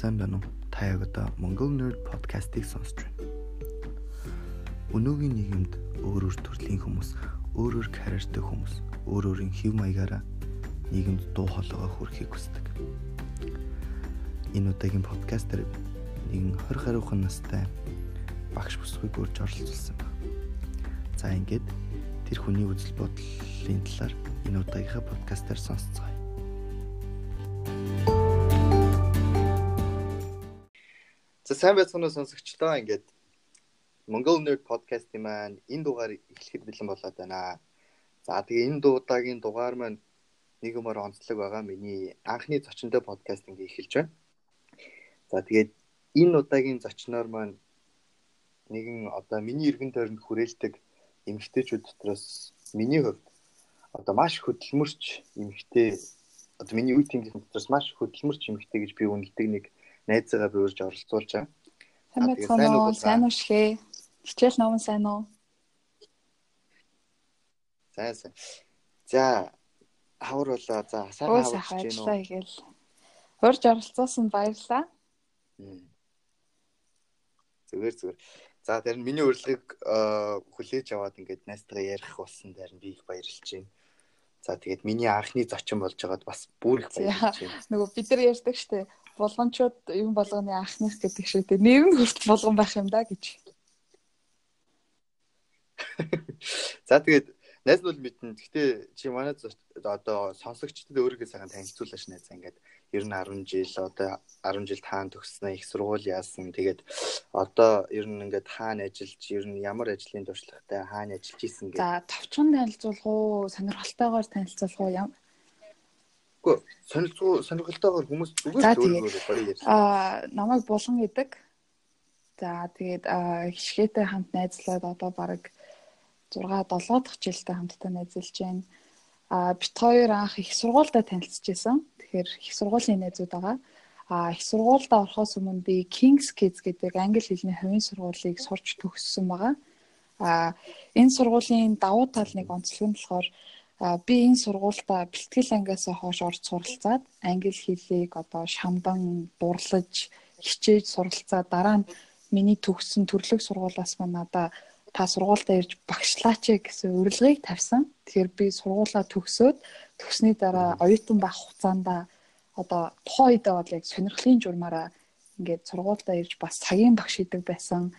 сайн байна уу? Та яг одоо Mongol Nerd podcast-ийг сонсож байна. Өнөөгийн нийгэмд өөр өөр төрлийн хүмүүс, өөр өөр карьертэй хүмүүс, өөр өөрийн хэв маягаараа нийгэмд дуу хоолойгоо хүргэхийг хүсдэг. Энэ удаагийн подкастер нэгэн 20 гаруйхан настай багш бүсгүйг урьж оролцуулсан байна. За ингээд тэр хүний үзэл бодлын талаар энэ удаагийнхаа подкастаар сонсцгоо. Сайн байцгаана сонсогчлоо. Ингээд Mongol Nerd podcast-ийн маань энэ дугаар эхлэхэд бэлэн болоод байна. За тэгээ энэ дуудаагийн дугаар маань нэг юмар онцлог байгаа. Миний анхны зочинтой подкаст ингээ эхэлж байна. За тэгээд энэ удаагийн зочноор маань нэгэн одоо миний эргэн тойронд хүрээлдэг эмэгтэйчүүд дотроос миний хувьд одоо маш хөдөлмөрч эмэгтэй одоо миний үе тэмдэгт дотроос маш хөдөлмөрч эмэгтэй гэж би үнэлдэг нэг найзаагаа би урьж оролцуулж байгаа. Сайн байна уу? Сайн уу шээ? Хичээл ном сайн уу? Сайн сайн. За хавар болоо. За сайн хаварч гэнэ үү? Тэгэл. Урьж оролцуулсан баярлаа. Зүгээр зүгээр. За тэр нь миний урилгыг хүлээж аваад ингээд найстайгаа ярих болсон дээр би их баярлж байна. За тэгээд миний анхны зочин болж байгаад бас бүр их баярлж байна. Нөгөө бид нар ярьдаг штэ булганчууд юм болгоны анхных гэдэг шиг тийм нэр нь хүртэл булган байх юм да гэж. За тэгээд найз бол мэднэ. Гэхдээ чи манай одоо сонсогчдод өөрийгөө сайхан танилцуулаач найзаа ингээд ер нь 10 жил одоо 10 жил таан төгснөө их сургууль яасан. Тэгээд одоо ер нь ингээд хаана ажиллаж, ер нь ямар ажлын туршлагатай хаана ажиллаж исэн гэдэг. За товчхон танилцуулах уу, сонирхолтойгоор танилцуулах уу Үгүй сонирхол сонирхолтойгоор хүмүүс зүгээр ярьж. Аа намайг булган гэдэг. За тэгээд хишгээтэй хамт найзлаад одоо баг 6 7 дахь жилдээ хамтдаа найзалж байна. Аа бит хоёр анх их сургуультай танилцчихсан. Тэгэхээр их сургуулийн найзууд байгаа. Аа их сургуультай орохоос өмнө би Kings Kids гэдэг англи хэлний хувийн сургуулийг сурч төгссөн байгаа. Аа энэ сургуулийн давуу тал нэг онцлог нь болохоор би энэ сургуультаа бэлтгэл ангиас хойш орж суралцаад англи хэлийг одоо шамдан дурлаж хичээж суралцаа дараа нь миний төгссөн төрлөг сургуулиас маань надаа та сургуультаа ирж багшлаач гэсэн урилгыг тавьсан. Тэгэхээр би сургуулаа төгсөөд төгсний дараа оюутан байх хугацаанд одоо тухайн үедээ бол яг сонирхлын журмаараа ингээд сургуультаа ирж бас цагийн багш идэг байсан.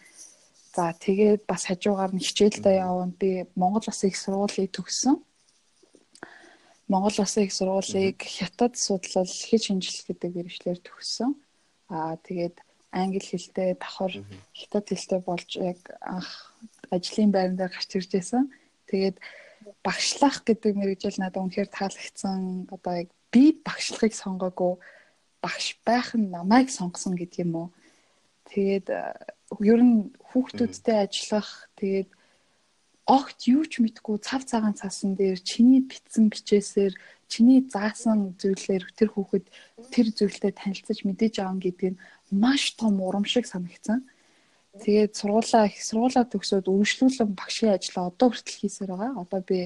За тэгээд бас хажуугаар нь хичээлдээ явна. Би Монгол Улсын их сургуулийг төгссөн. Монгол Улсын их сургуулийг хятад судлал хэл шинжилгээ гэдэг мэргэжлэр төгссөн. Аа тэгээд англи хэлтэй давхар хятад хэлтэй болж яг анх ажлын байрандаа гарч ирж байсан. Тэгээд багшлах гэдэг мэргэжил надад үнэхээр таалагдсан. Одоо яг би багшлахыг сонгоогүй багш байх нь намайг сонгосон гэдэг юм уу. Тэгээд ер нь хүүхдүүдтэй ажиллах тэгээд огт юу ч мэдгүй цав цагаан цасан дээр чиний битсэн бичээсээр чиний заасан зүйлээр тэр хүүхэд тэр зүйлтэй танилцаж мэдээж аван гэдэг нь маш том урам шиг санагдсан. Тэгээд сургуулаа их сургуулаа төгсөөд үргэлжлүүлэн багшийн ажлаа одоо хүртэл хийсээр байгаа. Одоо би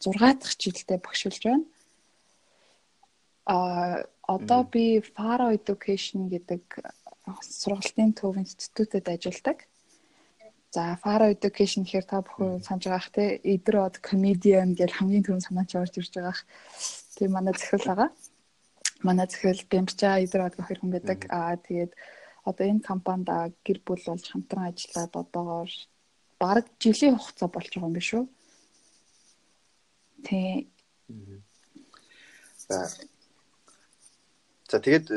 6 дахь жилдээ багшилж байна. А одоо би Faro Education гэдэг сургалтын төв институтэд ажилладаг. За Faro Education гэхээр та бүхэн санаж байгаах те Idrod comedian гэж хамгийн түрүүнд санаач орж ирж байгаах. Тийм манай захирал байгаа. Манай захирал Бэмча Idrod гэх хүн байдаг. Аа тэгээд одоо энэ компанид гэр бүл болж хамтран ажиллаад одоогоор бараг жилийн хугацаа болж байгаа юм биш үү? Тий. За За тэгээд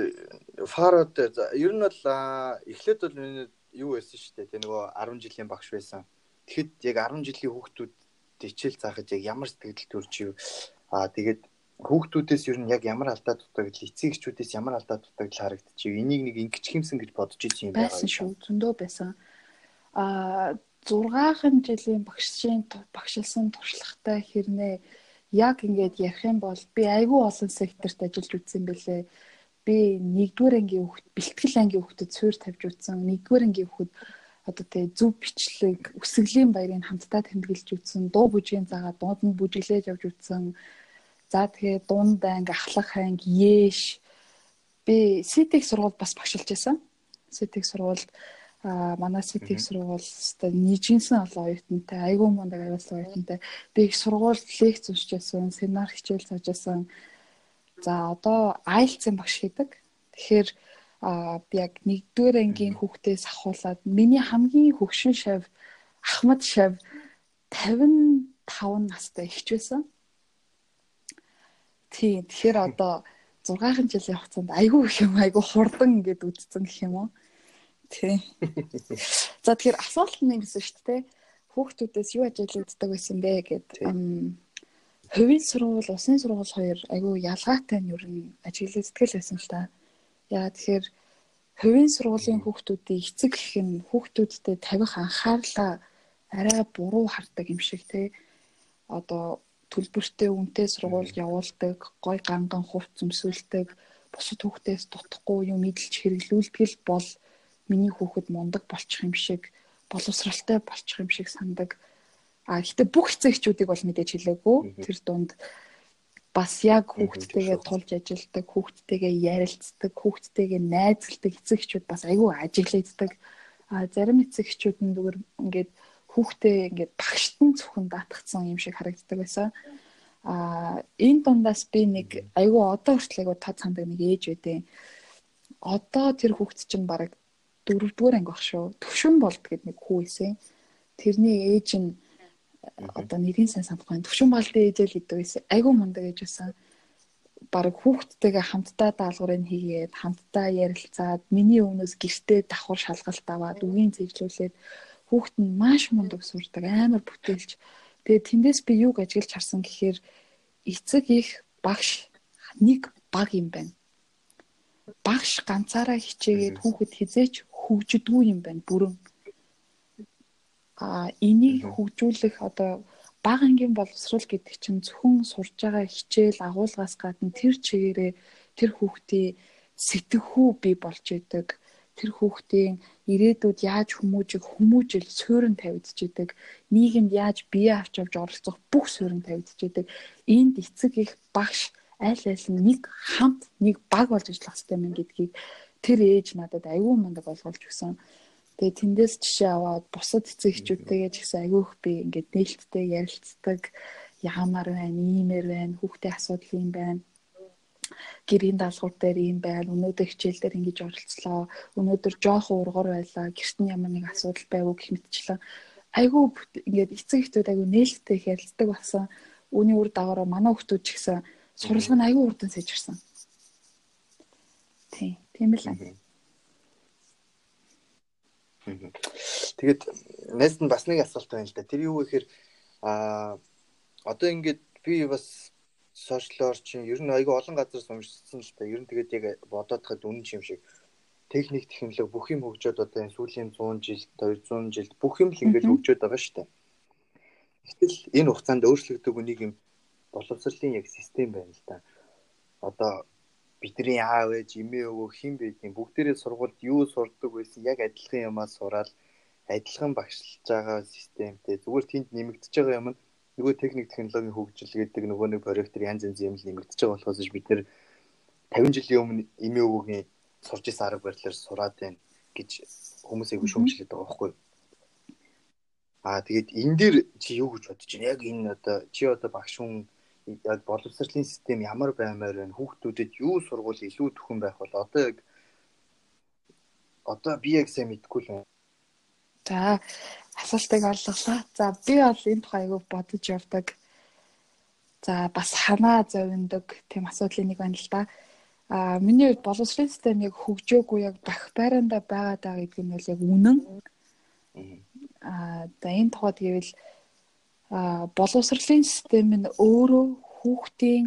фарод ер нь бол эхлээд бол миний юу байсан шүү дээ. Тэ нөгөө 10 жилийн багш байсан. Тэгэхэд яг 10 жилийн хүүхдүүд хичээл заахад яг ямар сэтгэл төрж юу аа тэгээд хүүхдүүдээс ер нь яг ямар алдаа дутагдал эцэг эхчүүдээс ямар алдаа дутагдал харагдчих. Энийг нэг ингэж хэмсэн гэж бодож ирсэн юм. Байсан шүү. Зөндөө байсан. Аа 6 жилийн багшийн багшилсан туршлагатай хэрнээ яг ингээд ярих юм бол би айгүй олон секторт ажиллаж үзсэн бэлээ би нэгдүгээр ангийн хүүхд бэлтгэл ангийн хүүхдэд суурь тавьж утсан. Нэгдүгээр ангийн хүүхд одоо тэгээ зөв бичлэг үсгэлийн баярыг хамтдаа тэмдэглэж үтсэн дуу бүжгийн загаа дууд нь бүжиглээж явж үтсэн за тэгээ дунд анги ахлах анги ээш би CTEC сургууль бас багшилж байсан. CTEC сургууль а манай CTEC сургууль өстой нийжинсэн олон оюутантай айгүй мундаг аюулсан оюутантай би их сургууль лекц уншиж байсан семинар хичээл зааж байсан за одоо IELTS-ийн багш хийдэг тэгэхээр би яг нэгдүгээр ангийн хүүхдээс ахуулаад миний хамгийн хөгшин шав Ахмад шав 55 настай ихч байсан Тийм. Тэгэхээр одоо 6 жилийн хугацаанд айгүй их юм айгүй хурдан ингээд үдцэн гэх юм уу. Тийм. За тэгэхээр асуулт нь юмсэн шүү дээ. Хүүхдүүдээс юу ажиглагддаг байсан бэ гэд хувийн сургууль, усын сургууль хоёр айгүй ялгаатай нь ер нь ажиглагддаг л байсан л та. Яа тэгэхээр хувийн сургуулийн хүүхдүүдийн эцэг гэх нь хүүхдүүдтэй тавих анхаарлаа арай буруу хардаг юм шиг те. Одоо төлбөртэй үнэтэй сургуульд явуулдаг, гой ганган хувц өмсүүлдэг, бусад хүүхдээс дутхгүй юм мэдлж хэрэглүүлдэг л бол миний хүүхэд мундаг болчих юм шиг, боловсралтай болчих юм шиг сандаг. А гэтээ бүх эцэгчүүдийг бол мэдээж хэлээгүй. Тэр дунд бас яг хүүхдтэйгээ тулж ажилдаг, хүүхдтэйгээ ярилцдаг, хүүхдтэйгээ найзалдаг эцэгчүүд бас айгүй ажиглагддаг. А зарим эцэгчүүд нь зүгээр ингээд хүүхдээ ингээд багшд нь зөвхөн даатгцсан юм шиг харагддаг байсан. А энэ дундаас би нэг айгүй одоо хүртэл айгүй тод сандаг нэг ээж байдیں۔ Одоо тэр хүүхд чинь баг дөрөвдүгээр анги баг шүү. Төвшин болд гэд нэг хүү исэн. Тэрний ээж нь одоо нэрийн сайн санахгүй. Төвшин болдын ээжэл гэдэг байсан. Айгүй мундаг ээж байсан. Бараг хүүхдтэйгээ хамтдаа даалгаврыг хийгээд хамтдаа ярилцаад миний өмнөөс гэртээ давхар шалгалт аваад үгийн зэвжлүүлээд хүүхэд нь маш мундаг сурдаг амар бүтээлч тэгээ тэндээс би юуг ажиглаж харсан гэхээр эцэг их багш нэг баг юм байна багш ганцаараа хичээгээд хүүхэд хизээч хөгждгүй юм байна бүрэн энийг хөгжүүлэх одоо бага ангийн боловсрол гэдэг чинь зөвхөн сурж байгаа хичээл агуулгаас гадна тэр чигээрээ тэр хүүхдийн сэтгэхүй бий болж идэг. Тэр хүүхдийн ирээдүйд яаж хүмүүжих хүмүүжил суурин тавигдчихэдэг нийгэмд яаж бие авч явж оролцох бүх суурин тавигдчихэдэг энд эцэг их багш аль аль нь нэг хамт нэг баг болж ажиллах хэрэгтэй юм гэдгийг тэр ээж надад аюу мундаг ойлгуулж өгсөн. Тэгээ тэндээс жишээ аваад бусад эцэг эхчүүдтэйгээ ч гэсэн аюух би ингээд нээлттэй ярилцдаг яамаар байна, иймэр байна, хүүхдээ асуудал юм байна. Гэрийн даалгавар дээр ийм байл өнөөдөр хичээл дээр ингэж оролцлоо өнөөдөр жоохон ургар байлаа гэрт нь ямар нэг асуудал байвуу гэх мэтчлэн. Айгүй ингээд эцэг эхтүүд айгүй нээлттэй хэлцдэг болсон. Үүний үр дагавраа манай хүмүүс ч гэсэн сурлага нь айгүй урдан сайжирсан тийм тийм л аа Тэгээд найз нь бас нэг асуулт байна л да. Тэр юу гэхээр а одоо ингээд би бас сошиалор чинь ер нь айгүй олон газар уншсан л та. Ер нь тэгээд яг бодоод хад үнэн юм шиг техник технологи бүх юм хөгжөөд одоо энэ сүүлийн 100 жилд 200 жилд бүх юм л ингэж хөгжөөд байгаа шүү дээ. Гэтэл энэ хугацаанд өөрчлөгдөг нэг юм боловсролын яг систем байна л да. Одоо бидний аав ээж эмээ өвөө хэн байдгийг бүгдээрээ сургуульд юу сурдаг байсан яг адилхан юмаа сураад адилхан багшлж байгаа системтэй зүгээр тэнд нэмэгдэж байгаа юм нөгөө техник технологийн хөгжил гэдэг нөгөө нэг проектор янз янз юм л нэмэгдэж байгаа болохоос бид нэр 50 жилийн өмнө эмээ өвөгийн сурж исэн арга барилаар сураад байна гэж хүмүүс айгүй шүүмжлээд байгаа байхгүй юу? Аа тэгээд энэ дээр чи юу гэж бодож байна? Яг энэ одоо чи одоо багш хүн яг боловсролын систем ямар баймаар байна? Хүүхдүүдэд юу сургуул илүү төхөн байх бол одоо яг одоо би яг сайн мэдэхгүй л байна. За асуултыг олголоо. За би бол энэ тухай айгүй бодож явдаг. За бас ханаа зовиндог тийм асуудлын нэг байна л да. А миний хувьд боловсролын систем яг хөгжөөгүй яг бах байранда байгаа даа гэдэг нь бол яг үнэн. А за энэ тухайд гэвэл боловсролын систем нь өөрөө хүүхдийн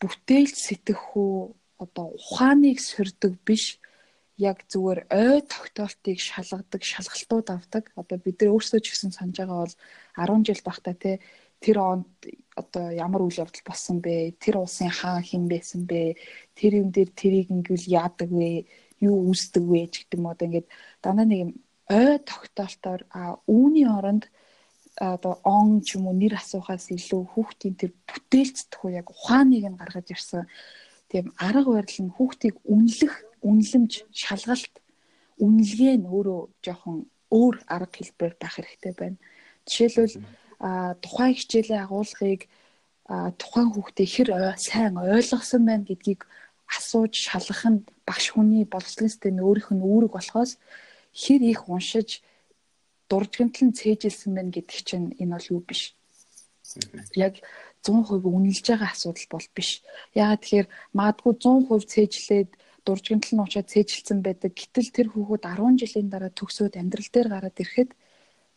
бүтээлч сэтгэхүй одоо ухааныг сөрдөг биш яг зүгээр ой тогтоолтыг шалгадаг, шалгалтууд авдаг. Одоо бид нар өөрсдөө ч гэсэн санаж байгаа бол 10 жил багтаа те тэр онд одоо ямар үйл явдал болсон бэ? Тэр улсын хаан хэн байсан бэ? Тэр юм дээр тэрийг ингээл яадаг вэ? Юу үүсдэг вэ гэдэг юм одоо ингээд дандаа нэг юм ой тогтоолтоор а үүний оронд одоо он ч юм уу нэр асуухаас илүү хүүхдийн тэр бүтээлцдэх уу яг ухааныг нь гаргаж ирсэн тийм арга барил нь хүүхдийг үнэлэх, үнэлэмж, шалгалт, үнэлгээ нь өөрөө жоохон өөр арга хэлбэр байх хэрэгтэй байна. Жишээлбэл тухайн хичээлийн агуулгыг тухайн хүүхдээ хэр сайн ойлгосон байна гэдгийг асууж шалгах нь багш хүний боловсролын системийн өөрийнх нь үүрэг болохоос хэр их уншиж дуржигтлан цээжилсэн байна гэдэг чинь энэ бол юу биш. Яг 100% үнэлж байгаа асуудал бол биш. Яагаад тэгэхээр магадгүй 100% цээжлээд дуржигтл нь уучаад цээжилсэн байдаг. Гэтэл тэр хүүхэд 10 жилийн дараа төгсөөд амьдрал дээр гараад ирэхэд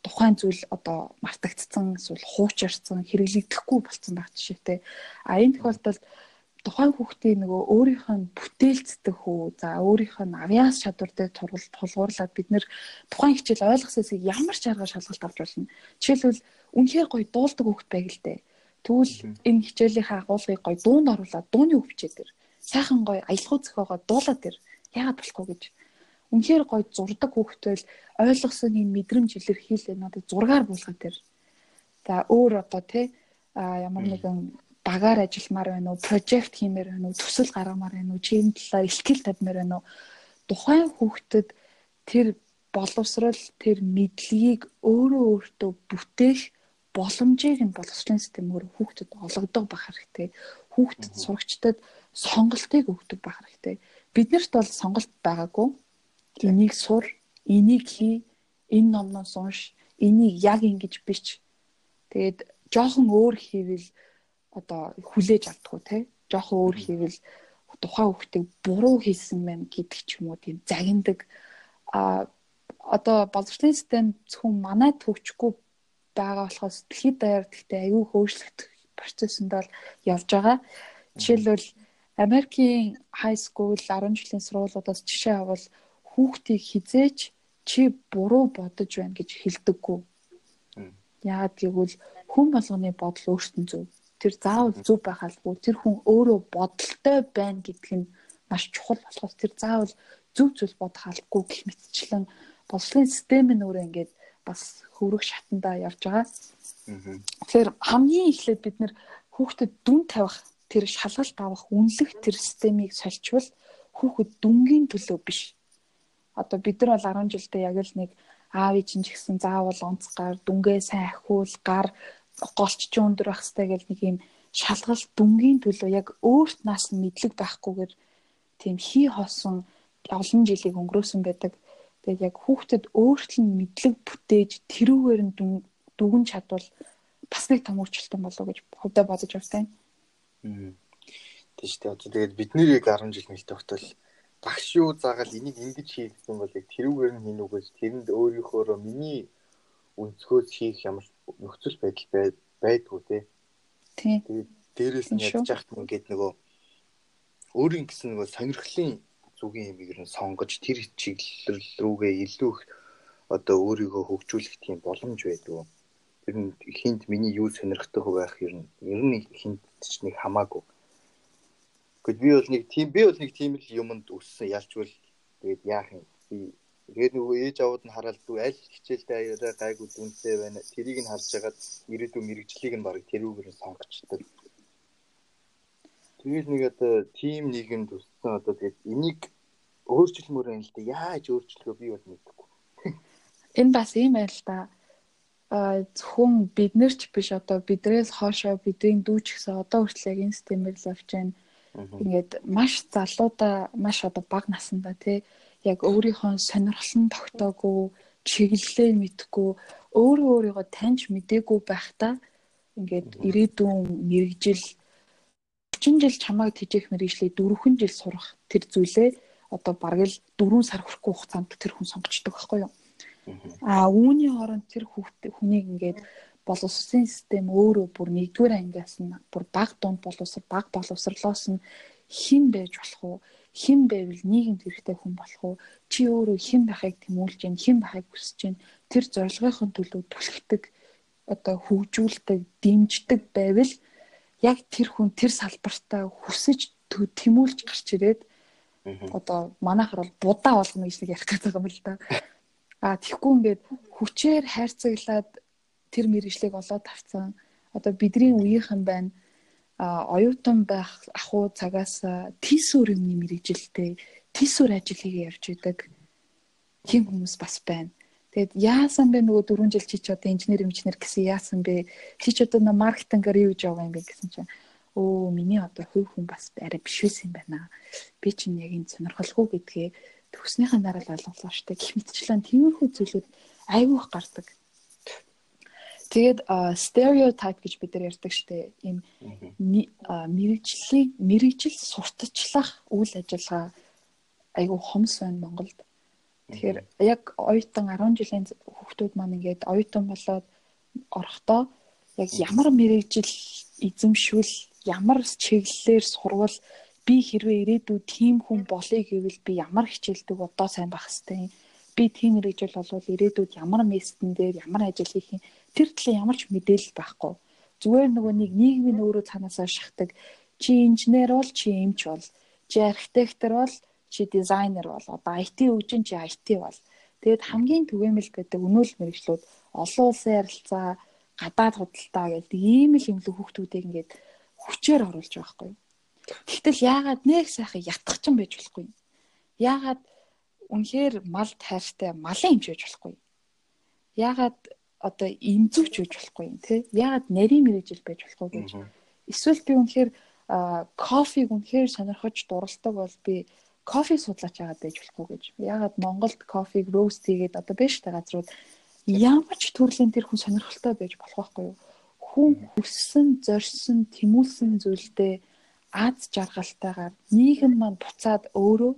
тухайн зүйл одоо мартагдсан эсвэл хуучирсан хэрэглэгдэхгүй болсон байх жишээтэй. А энэ тохиолдолд тухайн хүүхдийн нөгөө өөрийнх нь бүтээлцдэг хөө за өөрийнх нь авиас чадвар дээр тулгуурлаад бид нэр тухайн хичээл ойлгосон хэсгийг ямар ч аргаар шалгалт авч болно. Жишээлбэл үнэхээр гоё дуулдаг хүүхд байг л дээ. Тэгвэл энэ хичээлийнхаа агуулгыг гоё дуунд оруулаад дууны өвчээ дээр сайхан гоё аялахуу зөхөөгөө дуулаад дээр яагаад болохгүй гэж. Үнэхээр гоё зурдаг хүүхдтэй л ойлгосон энэ мэдрэмж илэрхийлээ надад зургаар буулгаад дээр. За өөр одоо тий а ямар нэгэн багаар ажилламаар байна уу, прожект хиймээр байна уу, төсөл гаргамаар байна уу, чи энэ талаар ихтгэл тавьмаар байна уу? Тухайн хүүхдэд тэр боловсрал, тэр мэдлэгийг өөрөө өөртөө бүтээх боломжийг нь боловсролын системээр хүүхдэд олгодог байх хэрэгтэй. Хүүхдэд сурагчдад сонголтыг өгдөг байх хэрэгтэй. Биднэрт бол сонголт байгаагүй. Энийг сур, энийг хий, энэ номноос унш, энийг яг ингэж бич. Тэгээд жоохон өөр хийвэл одоо хүлээж авдаггүй те. Жоохон өөр хийвэл тухайн хүүхдийг буруу хийсэн байна гэдэг ч юм уу тийм загиндаг. А одоо боловсролын систем зөвхөн манайд хөгжихгүй байгаа болохоос дэлхийд даяар гэхдээ аюу хөөшлөгдөх процессонд бол явж байгаа. Жишээлбэл Америкийн high school 10 жилийн сургуулиудаас жишээ авал хүүхдийг хизээч чи буруу бодож байна гэж хэлдэггүй. Яагаад гэвэл хүн болгоны бодол өөртөө зөв тэр заавал зөв байх албагүй тэр хүн өөрөө бодолтой байна гэдг нь маш чухал болохоос тэр заавал зөв зүйл бодох албагүй гэх мэтчлэн боловсролын систем нь өөрөө ингээд бас хөврөх шатандаа явж байгаа. Тэгэхээр хамгийн эхлээд бид нэр хүүхдэд дүн тавих тэр шалгалт авах үнэлэх тэр системийг сольчвол хүүхэд дүнгийн төлөө биш. Одоо бид нар бол 10 жилдээ яг л нэг аав ээж ч гэсэн заавал онцгар дүнгээ сайн ахиул гар голч ч өндөр байх хэрэгтэй гэл нэг юм шалгалт дүнгийн төлөө яг өөрт нас нь мэдлэг байхгүйгээр тийм хий хосон олон жилийг өнгөрөөсөн байдаг. Тэгээд яг хүүхдэд өөрт нь мэдлэг бүтээж тэрүүгээр нь дүгэн чадвал бас нэг том өөрчлөлт болов гэж хувьдаа бодож байна. Тийм шүү дээ. Одоо тэгээд бидний 10 жил мэлтэй хотол багш юу заагаад энийг ингэж хийх гэсэн бол яг тэрүүгээр нь хийнү гэж тэрэнд өөрийнхөө миний өнцгөөс хийх ямар нөхцөл байдал байдгүй тий. Тий. Дээрээс нь ядж яхад ингээд нөгөө өөрийн гэсэн нөгөө сонирхлын зүгийн юм ер нь сонгож тэр чиглэл рүүгээ илүү их одоо өөрийгөө хөгжүүлэх тийм боломж байдаг. Тэр нь хинт миний юу сонирхдаг байх ер нь ер нь хинт ч нэг хамаагүй. Гэхдээ би бол нэг тийм би бол нэг тийм л юмд өссөн ялчвал тэгээд яах юм би Тэгээд нөгөө ээж аваад нь хараад дүү аль хичээлдээ аяараа гайгүй дүнсээ байна. Тэрийг нь харж хагаад ирээдүйн мэрэгжлийг нь барыг тэрүүгээр сонгочтой. Тэгээд нэг одоо тим нийгэмд төссөн одоо тэгээд энийг өөрчлөлмөр юм л да. Яаж өөрчлөхөө би бол мэдэхгүй. Энэ бас ийм байл л да. А зөвхөн бид нар ч биш одоо бидрээс хоошоо бидний дүүч гэсэн одоо хүртэл яг энэ системээр л явж байна. Ингээд маш залуудаа маш одоо бага насандаа тий яг өөрийнхөө сонирхол нь тогтоогүй, чиглэлээ мэдгүй, өөрөө өөрийгөө таньж мдээгүй байхдаа ингээд ирээдүйн мэрэгжил 30 жил чамайг тижээх мэрэгжлийг 4 жил сурах тэр зүйлээ одоо бараг л 4 сар хүрэхгүй хугацаанд тэр хүн сонгочдөг байхгүй юу? А үүний оронд тэр хүүхд хүнийг ингээд боловсролын систем өөрөө бүр нэгдүгээр ангиас нь бүр баг дунд боловсрол баг боловсрлоос нь хэн байж болох уу? Хэн байвал нийгэмд хэрэгтэй хүн болох уу? Чи өөрөө хэн байхыг тэмүүлж гин, хэн байхыг хүсэж гин. Тэр зорилгын төлөө түлхдэг одоо хөгжүүлдэг, дэмждэг байвал яг тэр хүн тэр салбартаа хүсэж тэмүүлж гарч ирээд одоо манайхаар бол будаа болгоно гэж нэг ярих гэдэг юм л да. А тэгэхгүй ингээд хүчээр хайрцаглаад тэр мэрэгжлийг олоод авцсан. Одоо бидний үеийнхэн байна оюутан байх ахуй цагаас тийсүр юмны мэрэгжилтэй тийсүр хийгээ явж идэг тийм хүмүүс бас байна. Тэгээд яасан бэ нөгөө 4 жил чи ч одоо инженер инженер гэсэн яасан бэ? Чи ч одоо маркетингээр юу гэж яваа юм бэ гэсэн чинь өө миний одоо хувь хүн бас арай биш байсан юм байна. Би чинь яг энэ сонирхолгүй гэдгээ төгснөхийн дараа л ойлголоо штэ. Гэх мэтчлэн тиймэрхүү зүйлүүд айгүйх гардаг. Тэгээд стереотип гэж бид нар ярьдаг штэ. Ийм мэрэгжлийн мэрэгжил сурталчлах үйл ажиллагаа айгүй хомс байна Монголд. Тэгэхээр яг оюутан 10 жилийн хүүхдүүд маань ингээд оюутан болоод орохдоо яг ямар мэрэгжил эзэмшүүл ямар чиглэлээр сурвал би хэрвээ ирээдүйд тийм хүн болъё гэвэл би ямар хичээлдэг одоо сайн байх хэвтэй би тийм мэрэгжил болвол ирээдүйд ямар местэн дээр ямар ажил хийх юм тэр талын ямар ч мэдээлэл байхгүй зүгээр нөгөө нэг нийгмийн өөрөө цаанаасаа шахдаг чи инженер бол чи эмч бол чи архитектор бол чи дизайнер бол одоо IT хөгжин чи IT бол тэгээд хамгийн түгээмэл гэдэг өнөөл мэрэгчлүүд олон улсын ярилцаа гадаад худалдаа гэдэг ийм л юм л хүүхдүүдийг ингээд хүчээр оруулж байхгүй. Тэгтэл яагаад нэг сайхан ятгах ч юм байж болохгүй. Яагаад үнэхээр мал тайртай малын хэмж байж болохгүй. Яагаад одоо имзүүч байж болохгүй тий? Яагаад нарийн мэрэгжил байж болохгүй гэж. Эсвэл би үнэхээр кофег үнэхээр сонирхож дуралдаг бол би кофе судлаач яагаад байж болохгүй гэж. Яагаад Монголд кофег роуст хийгээд одоо биш та газрууд ямар ч төрлийн тэр хүн сонирхолтой байж болох байхгүй юу? Хүн хүссэн, зорьсон, тэмүүлсэн зүйлдээ аз жаргалтайгаар нийгэм маань буцаад өөрөө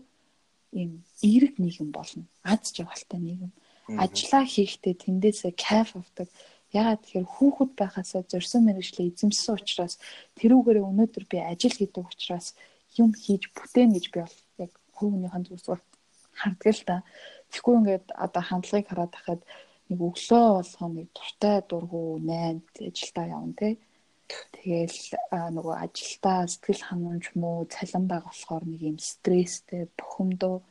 ийм эерэг нийгэм болно. Аз жаргалтай нийгэм. Ажлаа хийхдээ тэндээсээ кайф авдаг. Ягаад тэгэхээр хүүхэд байхасаа зорьсон мэрэгчлээ эзэмсэн учраас тэрүүгээрээ өнөөдөр би ажил хийдэг учраас юм хийж бүтээн гэж би бол яг хүүхнийхэн зүсгээр харддаг л та. Тэгэхгүй ингээд одоо хандлагыг хараад тахад нэг өглөө болгоо нэг дуртай дургу 8 ажилдаа явна те. Тэгэл нөгөө ажилдаа сэтгэл ханамж муу цалин баг болохоор нэг юм стресстэй бухимдуу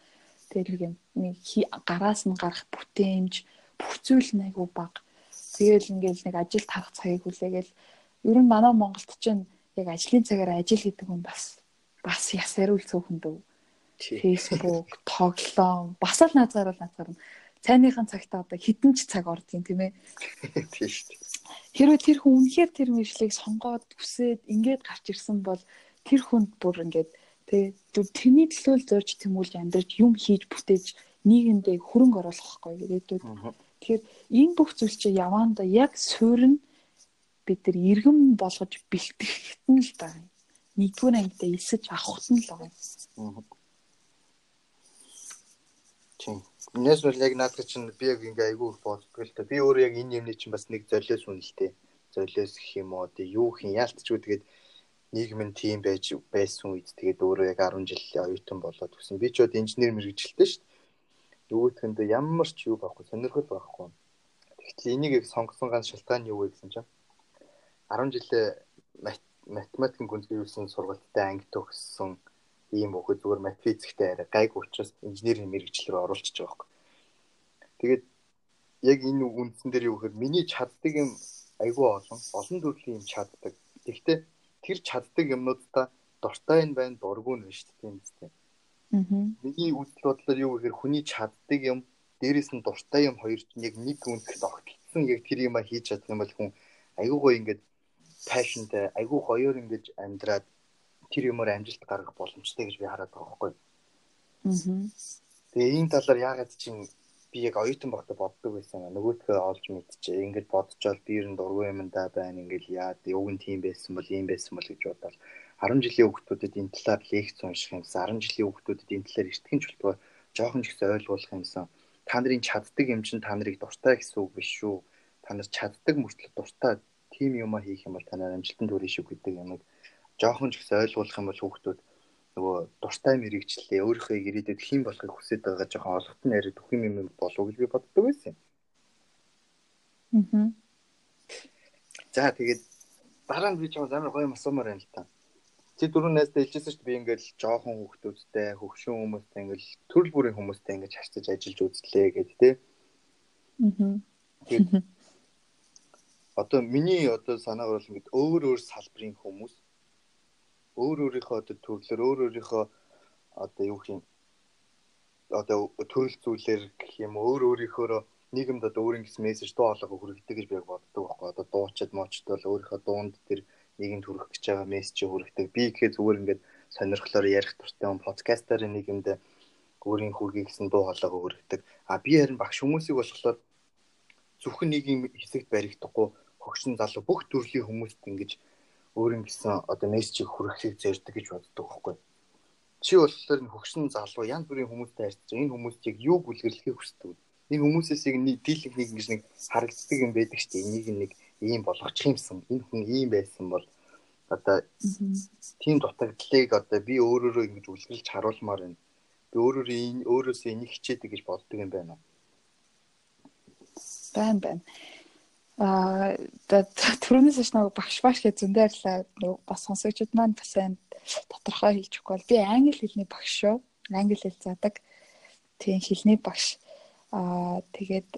тэгэл нэг юм нэг гараас нь гарах бүтээмж бүх зүйл найгуу баг. Тэгэл ингээл нэг ажилд харах цагийг хүлээгээл ер нь манай Монголд чинь яг ажлын цагаар ажил гэдэг хүн бас бас ясаруул цөөхөн дөө. Facebook, тоглоом бас л наазгаар л наазгаар нь цайныхан цагтаа одоо хідэн ч цаг ордгийн тийм ээ. Тийм шүү дээ. Хэрвээ тэр хүн үнэхээр тэр мэржлийг сонгоод хүсээд ингээд гарч ирсэн бол тэр хүнд бүр ингээд тий тэрний төлөө зорж тэмүүлж амьдарч юм хийж бүтээж нийгэмдээ хөрөнгө оруулах байхгүй ирээдүйд. Тэгэхээр энэ бүх зүйл чинь яваанда яг суурь нь бид нар иргэн болгож бэлтгэхэд нь л байгаа. Нэгдүгээр ангидаа элсэж авахт нь л байгаа. Тийм. Энэс бол яг наадах чинь би яг ингээ айгүй боддог л та. Би өөрөө яг энэ юмний чинь бас нэг золиос үнэлтэй. Золиос гэх юм уу тий юу хин яалтчгүй тэгээд нийгмийн тим байж байсан үед тэгээд өөрөө яг 10 жил оюутан болоод гисэн. Би ч бод инженер мэрэгжилтэй шүү дээ. Нөгөөтхэнд ямар ч юу байхгүй, сонирхол байхгүй. Тэгэхдээ энийг яг сонгосон ганц шалтгаан юу вэ гэсэн чинь 10 жилээ математикийн гүнзгийсэн сургалтад анги төгссөн ийм бүхэд зүгээр мат физиктэй арай гайг учраас инженерийн мэрэгжил рүү оруулчихж байгаа байхгүй. Тэгээд яг энэ үндсэн дээр юу гэхээр миний чаддаг юм айгүй олон олон төрлийн юм чаддаг. Гэхдээ тэр чаддаг юмнуудаа дуртай нь байна, дургүй нь шүү дээ тийм үстэй. Аа. Миний үзэл бодлоор юу гэхээр хүний чаддаг юм дээрэс нь дуртай юм хоёр чинь яг нэг үндэхт огтлсон яг тэр юма хийж чадах юм бол хүн айгүй гоё ингээд пашнтай айгүй гоёор ингэж амьдраад тэр юмор амжилт гаргах боломжтой гэж би хараад байгаа байхгүй. Аа. Тэгээ энэ талаар яагаад чинь би яг оюутан багтаа боддог байсан. Нөгөөдхөө олж мэдчихээ. Ингээд бодчоод би ер нь дургүй юм да байна. Ингээд яад юуг нь тийм байсан бол ийм байсан бол гэж бодоод 10 жилийн хүүхдүүдэд энэ талаар лекц унших юмсан 10 жилийн хүүхдүүдэд энэ талаар эртгэн чөлтгөө жоохон ч ихсэн ойлгуулах юмсан та нарын чаддаг юм чинь та нарыг дуртай гэсэн үг биш шүү та нар чаддаг мөртлөө дуртай тийм юм а хийх юм бол та нар амжилтанд хүрэх шүү гэдэг юмыг жоохон ч ихсэн ойлгуулах юм бол хүүхдүүд нөгөө дуртай мэрэгчлээ өөрийнхөө ирээдүйд хэн болохыг хүсэж байгаа жоохон олготон яриад өгөх юм болов уу гэж би боддог байсан юм. Аа. За тэгээд дараа нь би жоохон амар гоё асуумаар байна л та. Чи дөрөв найзтай хэлжсэн шүү дээ би ингээл жоохон хүүхдүүдтэй хөвшин хүмүүстэй ингээл төрөл бүрийн хүмүүстэй ингээд харьцаж ажиллаж үзлээ гэдэг тий. Аа. Одоо миний одоо санаагаар бол ингээд өөр өөр салбарын хүмүүс өөр өөрийнхөө одоо төрлөөр өөр өөрийнхөө одоо юу юм одоо төрөл зүйлэр гэх юм өөр өөрийнхөө нийгэмд одоо өөрийн гэсэн мессеж дуу хоолойгоо хүргэдэг гэж би боддог байхгүй. Одоо дуучид моочд бол өөрийнхөө дуунд тэр нийгэмд хүргэх гэж байгаа мессежийг хүргэдэг би гэхэд зүгээр ингээд сонирхлоор ярих туртай он подкастаар нийгэмд өөрийн хүргэе гэсэн дуу хоолойгоо хүргэдэг а би харин багш хүмүүсийг болохоор зөвхөн нэг юм хэсэгт баригдахгүй хөгшин залуу бүх төрлийн хүмүүст ингэж өөрийн гэсэн одоо мессежийг хүргэхийг зорддог гэж боддог байхгүй чи болохоор хөгшин залуу янз бүрийн хүмүүстэй харьцаж энэ хүмүүст яг юу бүлгэрлэхийг хүсдэг энэ хүмүүсээс нэг дийлэнх нэг ингэж нэг харагддаг юм байдаг дээ. Энийг нэг ийм болгочих юмсан. Энэ хүн ийм байсан бол одоо тийм дутагдлыг одоо би өөрөөрөө ингэж үлгэрлж харуулмаар байна. Би өөрөөрөө энэ өөрөөсөө энийг хичээдэг гэж боддог юм байна уу? Байн байн. Аа түрүүнээс ч нэг багш багш гэж зөндөө ярьлаа. Бас сонсогчд маань бас энэ тодорхой хэлж өгөхгүй бол би англи хэлний багш шүү. Англи хэл заадаг. Тийм хэлний багш Аа тэгээд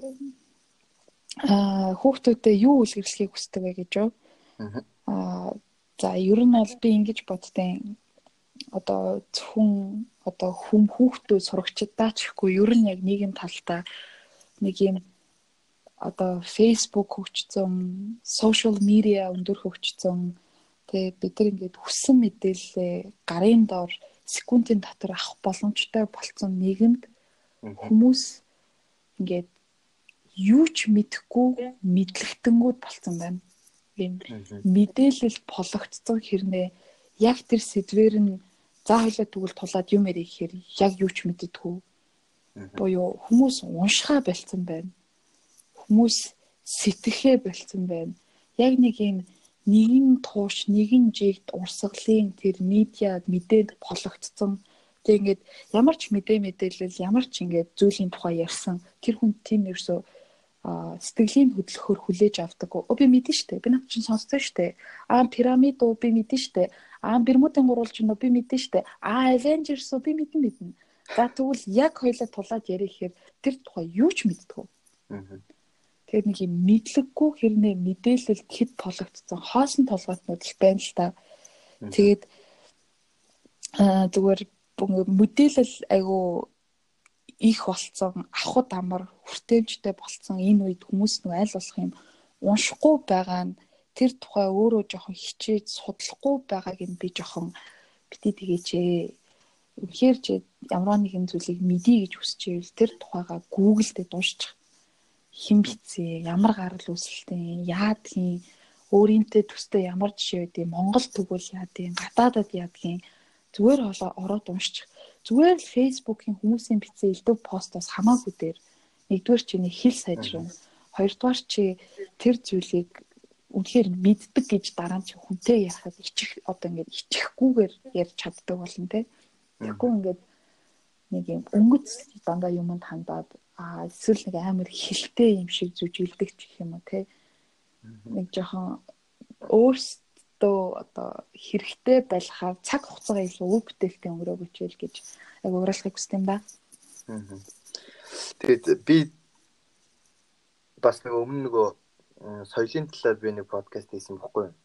аа хүүхдүүдэд юу үлгэрлэхийг хүсдэг вэ гэж юу? Аа за ер нь бол би ингэж боддیں۔ Одоо зөвхөн одоо хүм хүүхдүүд сурагчдаа ч ихгүй ер нь яг нийгэм талдаа нэг юм одоо Facebook хөгжсөн, social media өндөр хөгжсөн тэгээ бид нар ингээд хүссэн мэдээлэлээ гарын доор секундын дотор авах боломжтой болсон нийгэмд хүмүүс ингээд юу ч мэдэхгүй мэдлэгтэнгүүд болцсон байна. Ийм мэдээлэл пологцсон хэрнээ яг тэр сэдвэр нь за хойлоо тэгвэл тулаад юм ярих гэхээр яг юу ч мэддэггүй. Буюу хүмүүс уншихаа болцсон байна. Хүмүүс сэтгэхээ болцсон байна. Яг нэг юм нэгэн тууш, нэгэн жигд урсгалын тэр медиа мэдээд пологцсон Тэг ингээд ямар ч мэдээ мэдээлэл ямар ч ингээд зүйлийн тухай ярьсан тэр хүн тийм ерсөө сэтгэлийн хөдлөхөөр хүлээж авдаг. Оо би мэдэн штэ. Би над чинь сонссон штэ. Аа пирамид уу би мэдэн штэ. Аа Бермудын гурвалж нь би мэдэн штэ. Аа Avengers уу би мэдэн мэднэ. За тэгвэл яг хоёлаа тулаад ярих хэрэг тэр тухай юу ч мэддэг. Тэгэхээр нэг юм мэдлэггүй хэрнээ мэдээлэл хэд тологдсон хоосон толгойтнууд л байна л та. Тэгээд зүгээр мэдээлэл айгу их болцсон авахд амар хүртээмжтэй болцсон энэ үед хүмүүс нэг аль болох юм уншихгүй байгаа нь тэр тухай өөрөө жоохон хичээж судлахгүй байгааг нь би жоохон бити тэгээчээ. Үнэхээр ч ямар нэгэн зүйлийг мэдий гэж хүсчихвэл тэр тухайга Google дээр дуусчих. Хэн бицээ, ямар гарал үүсэлтэй, яадгийн, өөрийнхөө төстэй ямар жишээ байдгийг Монгол тэгвэл яадгийн, гадаадад яадгийн зүгээр болоо ороод уншчих. Зүгээр л Facebook-ийн хүмүүсийн бичсэн элдв постоос хамаагүй дээр нэгдүгээр чиний хэл сайжрна. Хоёрдугаар чи тэр зүйлийг үнэхээр мэддэг гэж дараа нь чи хүнтэй ярихад ичих одоо ингээд ичихгүйгээр ярьж чаддаг болно те. Тэгэхгүй ингээд нэг юм өнгөц дандаа юмд хандаад аа эсвэл нэг амар хилтэй юм шиг зүжилдэг ч гэх юм уу те. Нэг жоохон өөртөө одоо хэрэгтэй байлахаар цаг хугацаагаа илүү өв бүтээлтэй өнгөрөөгөөч л гэж яг уриалгахыг хүсдэг юм да. Тэгээд би бас нэг өмнө нөгөө соёлын талаар би нэг подкаст хийсэн бохгүй юу?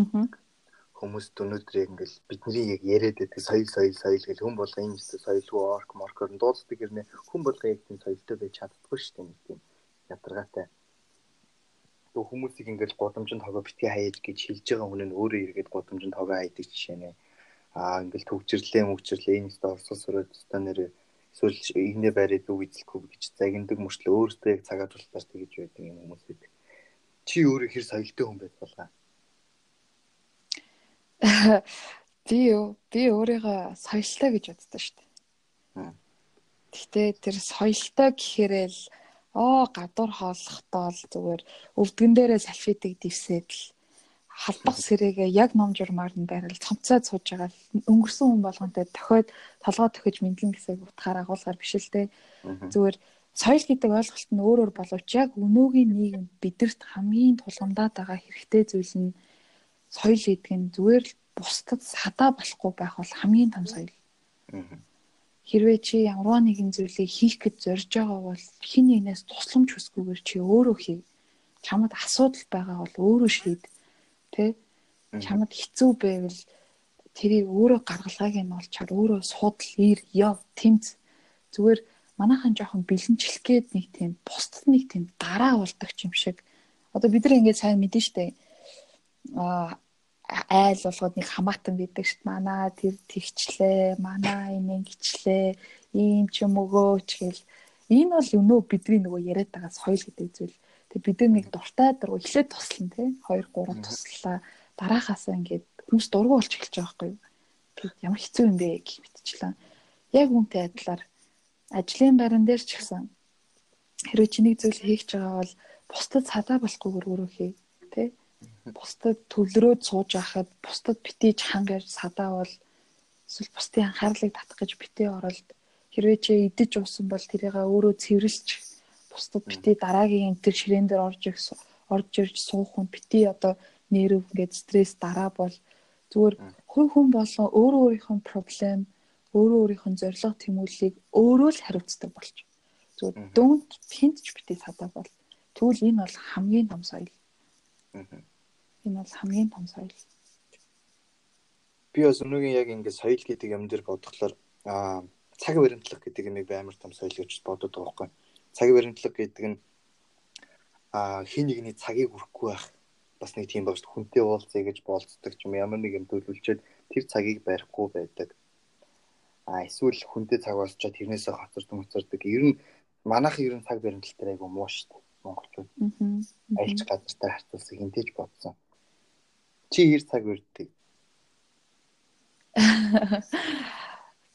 Аа. Хүмүүст өнөөдөр яг ингээл бидний яг яриад байдаг соёл соёл соёл гэл хүн болго энэ ч соёлгүй орк моркор дууддаг гэрнэ хүн болго яг тийм соёлтой байж чаддаггүй шүү дээ нэг тийм ядаргаатай хүмүүсийг ингээл гудамжинд хогоо битгий хаяаж гэж хэлж байгаа хүн нь өөрөө эргээд гудамжинд хогоо хайдаг жишээ нэ. Аа ингээл төгжрлээ мөгжрлээ энэ өстө орсол сураад өстө нэр эсвэл игнэ байраад үг эзлэхгүй гэж загиндаг мөрчлөө өөртөө яг цагаат тултаар тэгэж байдаг юм хүмүүс байдаг. Чи өөрөө хэр соёлтой хүн байд болгаа. Би би өөрийгөө соёлтой гэж боддог шүү дээ. Гэхдээ тэр соёлтой гэхээрэл оо гадуур хооллохдоо л зүгээр өвдгөн дээрээ салфитыг дивсээд л халбах сэрээгээ яг ном журмаар нь байрал цомцоод сууж байгаа өнгөрсөн хүн болгонтэй тохиод толгой тохиж мэдлэн гэсэг утгаар агуулгаар биш л дээ. Зүгээр соёл гэдэг ойлголт нь өөрөөр боловч яг өнөөгийн нийгэм бидэрт хамгийн тулгамдаад байгаа хэрэгтэй зүйл нь соёл гэдэг нь зүгээр л бусдад садаа болохгүй байх бол хамгийн том соёл. Хэрвээ чи ямарваа нэгэн зүйлийг хийх гэж зорж байгаа бол хин нэгнээс тусламж хүсгүйгээр чи өөрөө хий. Чамд асуудал байгаа бол өөрөө шийд. Тэ? Чамд хэцүү байвал тэрийг өөрөө гаргалгааг нь олчаар өөрөө судал ир яв тэмц зүгээр манайхан жоохон бэлэнчлэх гээд нэг тийм бусдад нэг тийм дараа болдог юм шиг одоо бид нар ингээд сайн мэдэн штэ а айл болгоод нэг хамаатан гэдэг шít манаа тэр тэгчлээ манаа энэ гिचлээ ийм ч юм өгөөч гэл энэ бол өнөө бидний нөгөө яриад байгаа соёл гэдэг зүйл тэг бид нар нэг дуртай дургу эхлээд туслана тий 2 3 туслаа дараахаасаа ингээд хүмүүс дургу болж эхэлж байгаа байхгүй. Тэгэд ямар хэцүү юм бэ гэх мэтчлээ. Яг үүнтэй адилаар ажлын байран дээр ч гэсэн хэрвээ чи нэг зүйл хийж байгаа бол бусдад цадаа болохгүйгээр өөрөө хий. Бусдад төвлөрөөд сууж байхад бусдад битэж хангаж садаа бол эсвэл бусдын анхаарлыг татах гэж битээ оролд. Хэрвээ чи идэж уусан бол тэрийг өөрөө цэвэрлж бусдад битээ дараагийн энэ төр ширээн дээр орж ирэх орж ирж суух хүн битээ одоо нерв ингээд стресс дараа бол зүгээр хувь хүн болон өөрөө өөрийнхөө проблем өөрөө өөрийнхөө зорилго тэмүүллийг өөрөө л хариуцдаг болж. Зүгээр дөөнд хинт ч битээ садаа бол. Тэгвэл энэ бол хамгийн том соёл. Энэ бол хамгийн том соёл. Би бас өнөөгийн яг ингээд соёл гэдэг юм дээр бодглохлоор аа цаг баримтлах гэдэг юм амар том соёл гэж бодод байгаа байхгүй. Цаг баримтлах гэдэг нь аа хин нэгний цагийг хүрхгүй байх бас нэг тийм багш хүнтэй уулзъя гэж болцдог юм ямар нэг юм төлөвлөчөөд тэр цагийг барихгүй байдаг. А эсвэл хүнтэй цаг болчоо тэрнээсээ хоцордог хоцордог. Ер нь манайх ер нь цаг баримтал дээр айгу муу шүү дээ. Монголчууд. Айлч газартаа харьцуулсан хинтэж бодсон. Чи хэр цаг барьдаг?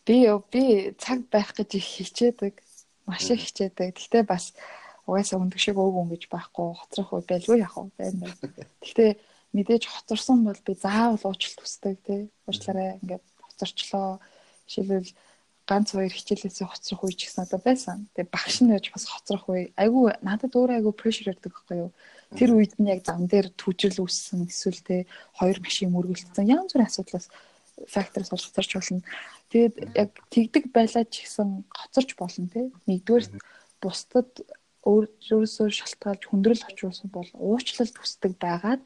Би би цаг байх гэж их хичээдэг. Маш их хичээдэг. Гэхдээ бас угаасаа өндөг шиг өөг өн гэж байхгүй хоцрох үе байлгүй яах вэ байна. Гэхдээ мэдээж хоцорсон бол би заавал уучлалт хүсдэг тий. Уучлаарай ингээд хоцорчлоо. Жишээлбэл ганц хоёр хичээлээсээ хоцрох үе ч гэсэн одоо байсан. Тэгээ багш нь яж бас хоцрох үе. Айгүй надад өөрөө айгүй прешэр ирдэг байхгүй юу. Тэр үед нь яг зам дээр түүжрэл үүссэн эсвэл тэ хоёр машин мөргөлдсөн янз бүрийн асуудлаас факторс бол хоцорч болно. Тэгээд яг тэгдэг байлаа ч гэсэн хоцорч болно тий. Нэгдүгээр бусдад өөрөөсөө шалтгаалж хүндрэл очруулсан бол уучлалт хүсдэг байгаад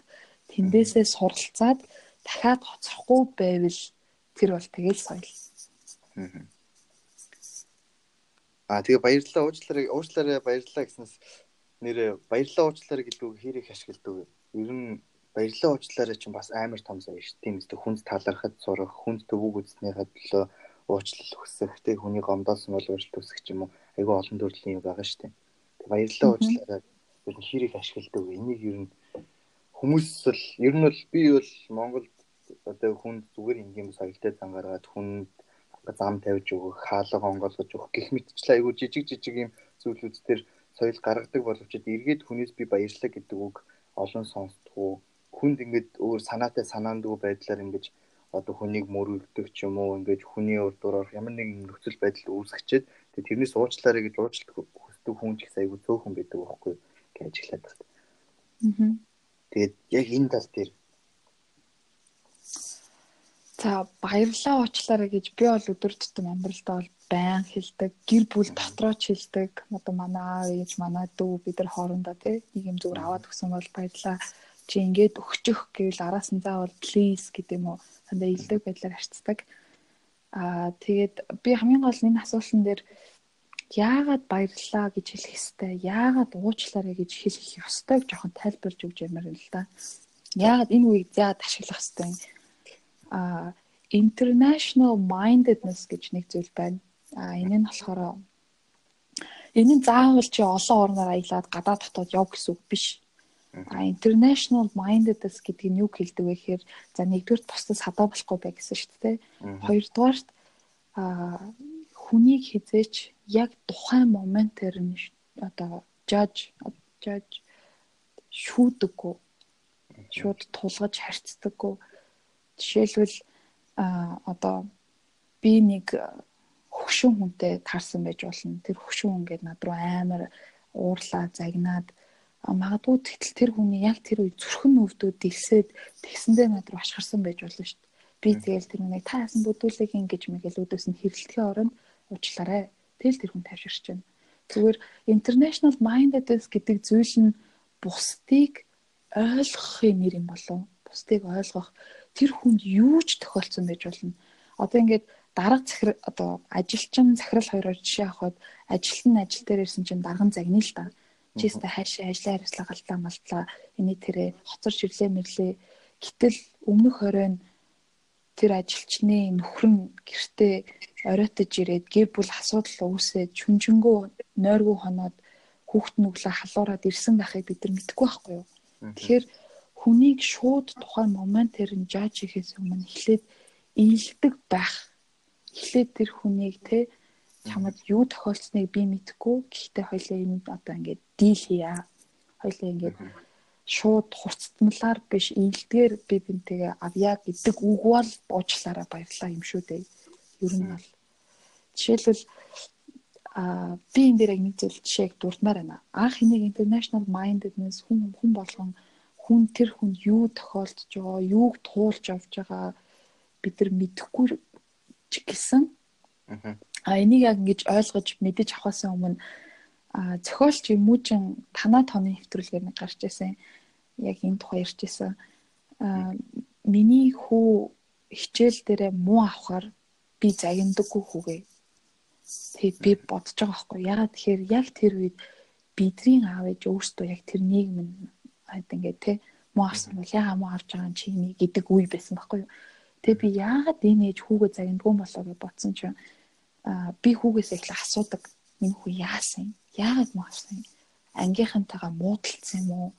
тэндээсээ суралцаад дахиад хоцрохгүй байвал тэр бол тэгэл соёл. Аа тэгээ баярлалаа. Уучлаарай. Уучлаарай. Баярлалаа гэснээс нэрээ баярлалаа уучлаарай гэдэг үг хэрэг ашигладаг. Ер нь баярлалаа уучлаарай чинь бас амар том соёл шүү. Тийм үстэй хүнд талархад сурах, хүнд төвөг үзснийхаа төлөө уучлал хүсэх, тэг хүний гомдоосон бол уучлалт хүсэх юм уу? Айгүй олон төрлийн юм байгаа шүү дээ баярлалаа уучлаарай ер нь хэрэг ашигладаг. Энийг ер нь хүмүүс л ер нь бол би бол Монголд одоо хүн зүгээр ингийн соёлтой зан гаргаад хүн зам тавьж өгөх, хаалга онгойлгож өгөх гэх мэтчлээ айгүй жижиг жижиг юм зүйлүүд төр соёл гаргадаг боловч эргээд хүнээс би баярлалаа гэдэг үг олон сонсдгоо. Хүнд ингээд өөр санаатай санаандгүй байдлаар ингэж одоо хүнийг мөрөгдөх ч юм уу ингээд хүний урд дураар ямар нэгэн нөхцөл байдал үүсгэчихэд тэрнээс уучлаарай гэж уучлалт өгдөг хүн ч их айгүй цөөхөн байдаг байхгүй гэж ажиглаад байна. Аа. Тэгээд яг энэ тал дээр За баярлалаа уучлаарай гэж би бол өдөр тутам амьдралдаа бол байн хэлдэг. Гэр бүл дотроо ч хэлдэг. Одоо манай ээж, манай дүү бид нар хоорондоо тий нэг юм зүгээр аваад өгсөн бол баярлалаа. Чи ингээд өгчих гэвэл араас нь заавал please гэдэг юм уу сандаа илдэг байдлаар харцдаг. Аа тэгээд би хамгийн гол энэ асуултан дээр яагаад баярлаа гэж хэлэх ёстой, яагаад уучлаарай гэж хэлэх ёстойг жоохон тайлбарж өгч ямаар л да. Яагаад энэ үеийг яагаад ашиглах ёстой юм? А international mindedness гэж нэг зүйл байна. А энэ нь болохоор энэ нь заавал чи олон орноор аялаад гадаад дотоод яв гэсэн үг биш. А international mindedness гэдэг нь юу хэлдэг вэ гэхээр за нэгдүгээр тусдас хадаа болохгүй бай гэсэн шүү дээ. Хоёрдугаарт а хүнийг хизээч яг тухайн моментээр нь одоо жаж жаж шүүдэггүй шууд тулгаж харьцдаггүй жишээлбэл а одоо би нэг хөшүүн хүнтэй таарсан байж болно тэр хөшүүн хүн гээд над руу амар уурлаа загнаад магадгүй тэгтэл тэр хүний яг тэр үе зүрхэн өвдөө дэлсээд тэгсэндээ над руу ашгарсан байж болно шүү дээ би тэгэл тэр нэг та яасан бүдүүлэг ингэж мэгэл өдөөс нь хэрэлдэхин оронд уучлаарай Тэгэл тэр хүн тайвширч байна. Зүгээр international mindedness гэдэг зүйл нь бусдыг ойлгохын нэр юм болов. Бусдыг ойлгох. тэр хүнд юу ч тохиолдсон байж болно. Одоо ингээд дарга захир одоо ажилчин захирал хоёроор жишээ авахад ажилт нь ажил дээр ирсэн чинь дарган загнаа л да. Чи өөртөө хаашаа ажлын хариуцлага галтлаа малтлаа эний тэрэ хоцорч ирлээ мэрлээ. Гэтэл өмнөх оройн тэр ажилчны нөхөр нь гэртээ оройтож ирээд гэр бүл асуудал үүсээд чүнжэнгөө нойргүй хоноод хүүхд нүглээ халуураад ирсэн байхыг бид нар мэдэхгүй байхгүй юу. Тэгэхээр хүнийг шууд тухайн моментээр нь жаж хийхээс өмнө эхлээд ийдэг байх. Эхлээд тэр хүнийг те чамд юу тохиолдсныг би мэдэхгүй. Гэхдээ хоёлаа юм одоо ингээд дийл хийя. Хоёлаа ингээд шууд хурцтмалаар биш ийдгээр би бинтэйгээ авья гэдэг үг бол уучлаарай баярлаа юм шүү дээ. Ер нь бол жишээлбэл а би энэ дээр яг нэг зүйл жишээг дурдмаар байна. Анх энийг international mindedness хүн хүн болгон хүн тэр хүн юу тохиолдож байгаа, юуг туулж авч байгаа бид нар мэдэхгүй ч гэсэн а энийг яг ингэж ойлгож мэдэж авахаас өмнө зохиолч юм уу чин танаа тооны нэвтрүүлгээр нэг гарч ирсэн. Яг энэ тухай ярьж ирсэн. Миний хүү хичээл дээрээ муу авахар би загиндаггүй хүүгээ. Тэг би бодож байгаа байхгүй. Ягаад тэгэхээр яг тэр үед бидний аав ээж өөрсдөө яг тэр нийгэм нь ингээд те муу авсан бол ягаа муу авч байгаа чи нэг гэдэг үе байсан байхгүй юу. Тэгээ би яагаад энэ ээж хүүгээ загиндгүй болоо гэж бодсон чинь аа би хүүгээс эхлээ асуудаг энэ хүү яасан яагаад муу авсан ангийнхантайгаа муудалцсан юм уу?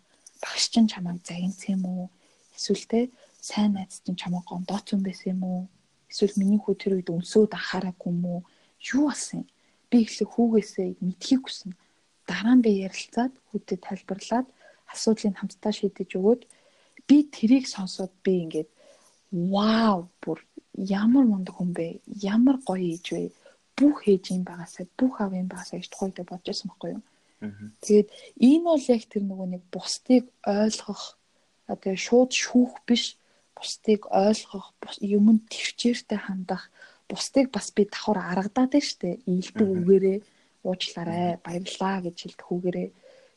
Багш чинь чамайг загинцсан юм уу? Эсвэл те сайн найз чинь чамайг гондооцсон байсан юм уу? Эсвэл миний хүү тэр үед өнсөөд анхаараагүй юм уу юу болсон би эхлээ хүүгээсээ мэдхийг хүснэ. Дараа нь би ярилцаад хүүтэд тайлбарлаад асуудлыг хамтдаа шийдэж өгөөд би тэрийг сонсоод би ингээд вау бүр ямар мундаг хүн бэ? Ямар гоё ээж вэ? Бүх ээж юм байгаасаа, бүх аав юм байгаасаа гэж тухайд бодож байсан байхгүй юу? Тэгээд энэ бол яг тэр нөгөө нэг бусдыг ойлгох одоо шууд шүүх биш бусдыг ойлгох юмд төвчээртэй хандах бусдыг бас би давхар аргадаад байна штэ ийдэг үгээрээ уучлаарай баярлаа гэж хэлдэг үгээрээ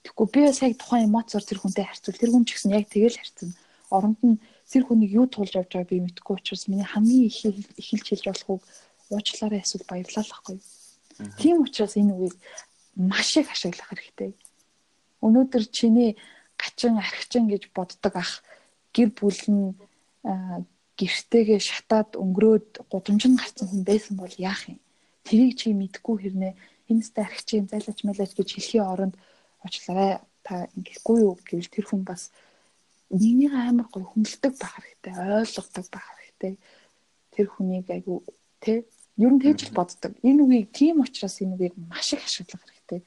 Тэгэхгүй би бас яг тухайн эмоцоор тэр хүнтэй харьцуул. Тэр хүн ч гэсэн яг тэгэл харьцна. Оронд нь тэр хүнийг юу туулж авч байгааг би мэдэхгүй учраас миний хамгийн их эхэлж хэлж болох үг уучлаарай эсвэл байхгүй. Тийм учраас энэ үгийг маш их ашиглах хэрэгтэй. Өнөөдөр чиний гачин архичин гэж боддог ах гэр бүл нь гэртээгээ шатаад өнгөрөөд гудамж нь гарсан хүн байсан бол яах юм? Тэрийг чи мэдэхгүй хэрнээ энэстэй архичин зайлаач мэлаач гэж хэлхийн оронд уучлаарай та ингэхгүй юу гэвэл тэр хүн бас нэгнийг амар гой хүндэлдэг байх хэрэгтэй ойлгодог байх хэрэгтэй. Тэр хүнийг айгу тэ ер нь тэгж л боддог. Энэ үгийг тийм учраас энэ үгийг маш их ашиглах хэрэгтэй.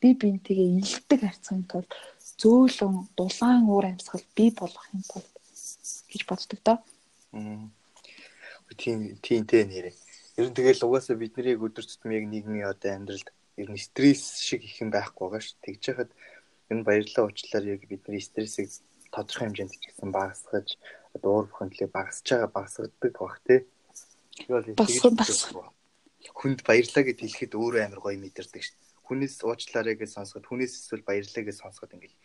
Би бинтгээ илдэг харьцахын тулд зөөлөн дулаан уур амьсгал бий болгох юм тулд гэж боддог доо. Тийм тийм тэ нэрээ. Ер нь тэгэл угаасаа бидний өдөр тутмын нийгмийн одоо амьдралд ер нь стресс шиг их юм байхгүй байгаа ш. Тэгж яхад энэ баярлалаа уучлаар яг бидний стрессийг тодорхой хэмжээнд ч гэсэн багасгаж одоо уур бүхэндлийг багасж байгаа багасгадаг бах тий. Хүнд баярлалаа гэд хэлэхэд өөрөө амар гоё мэдэрдэг ш. Хүнээс уучлаарай гэж сонсоход хүнээс эсвэл баярлалаа гэж сонсоход ингээл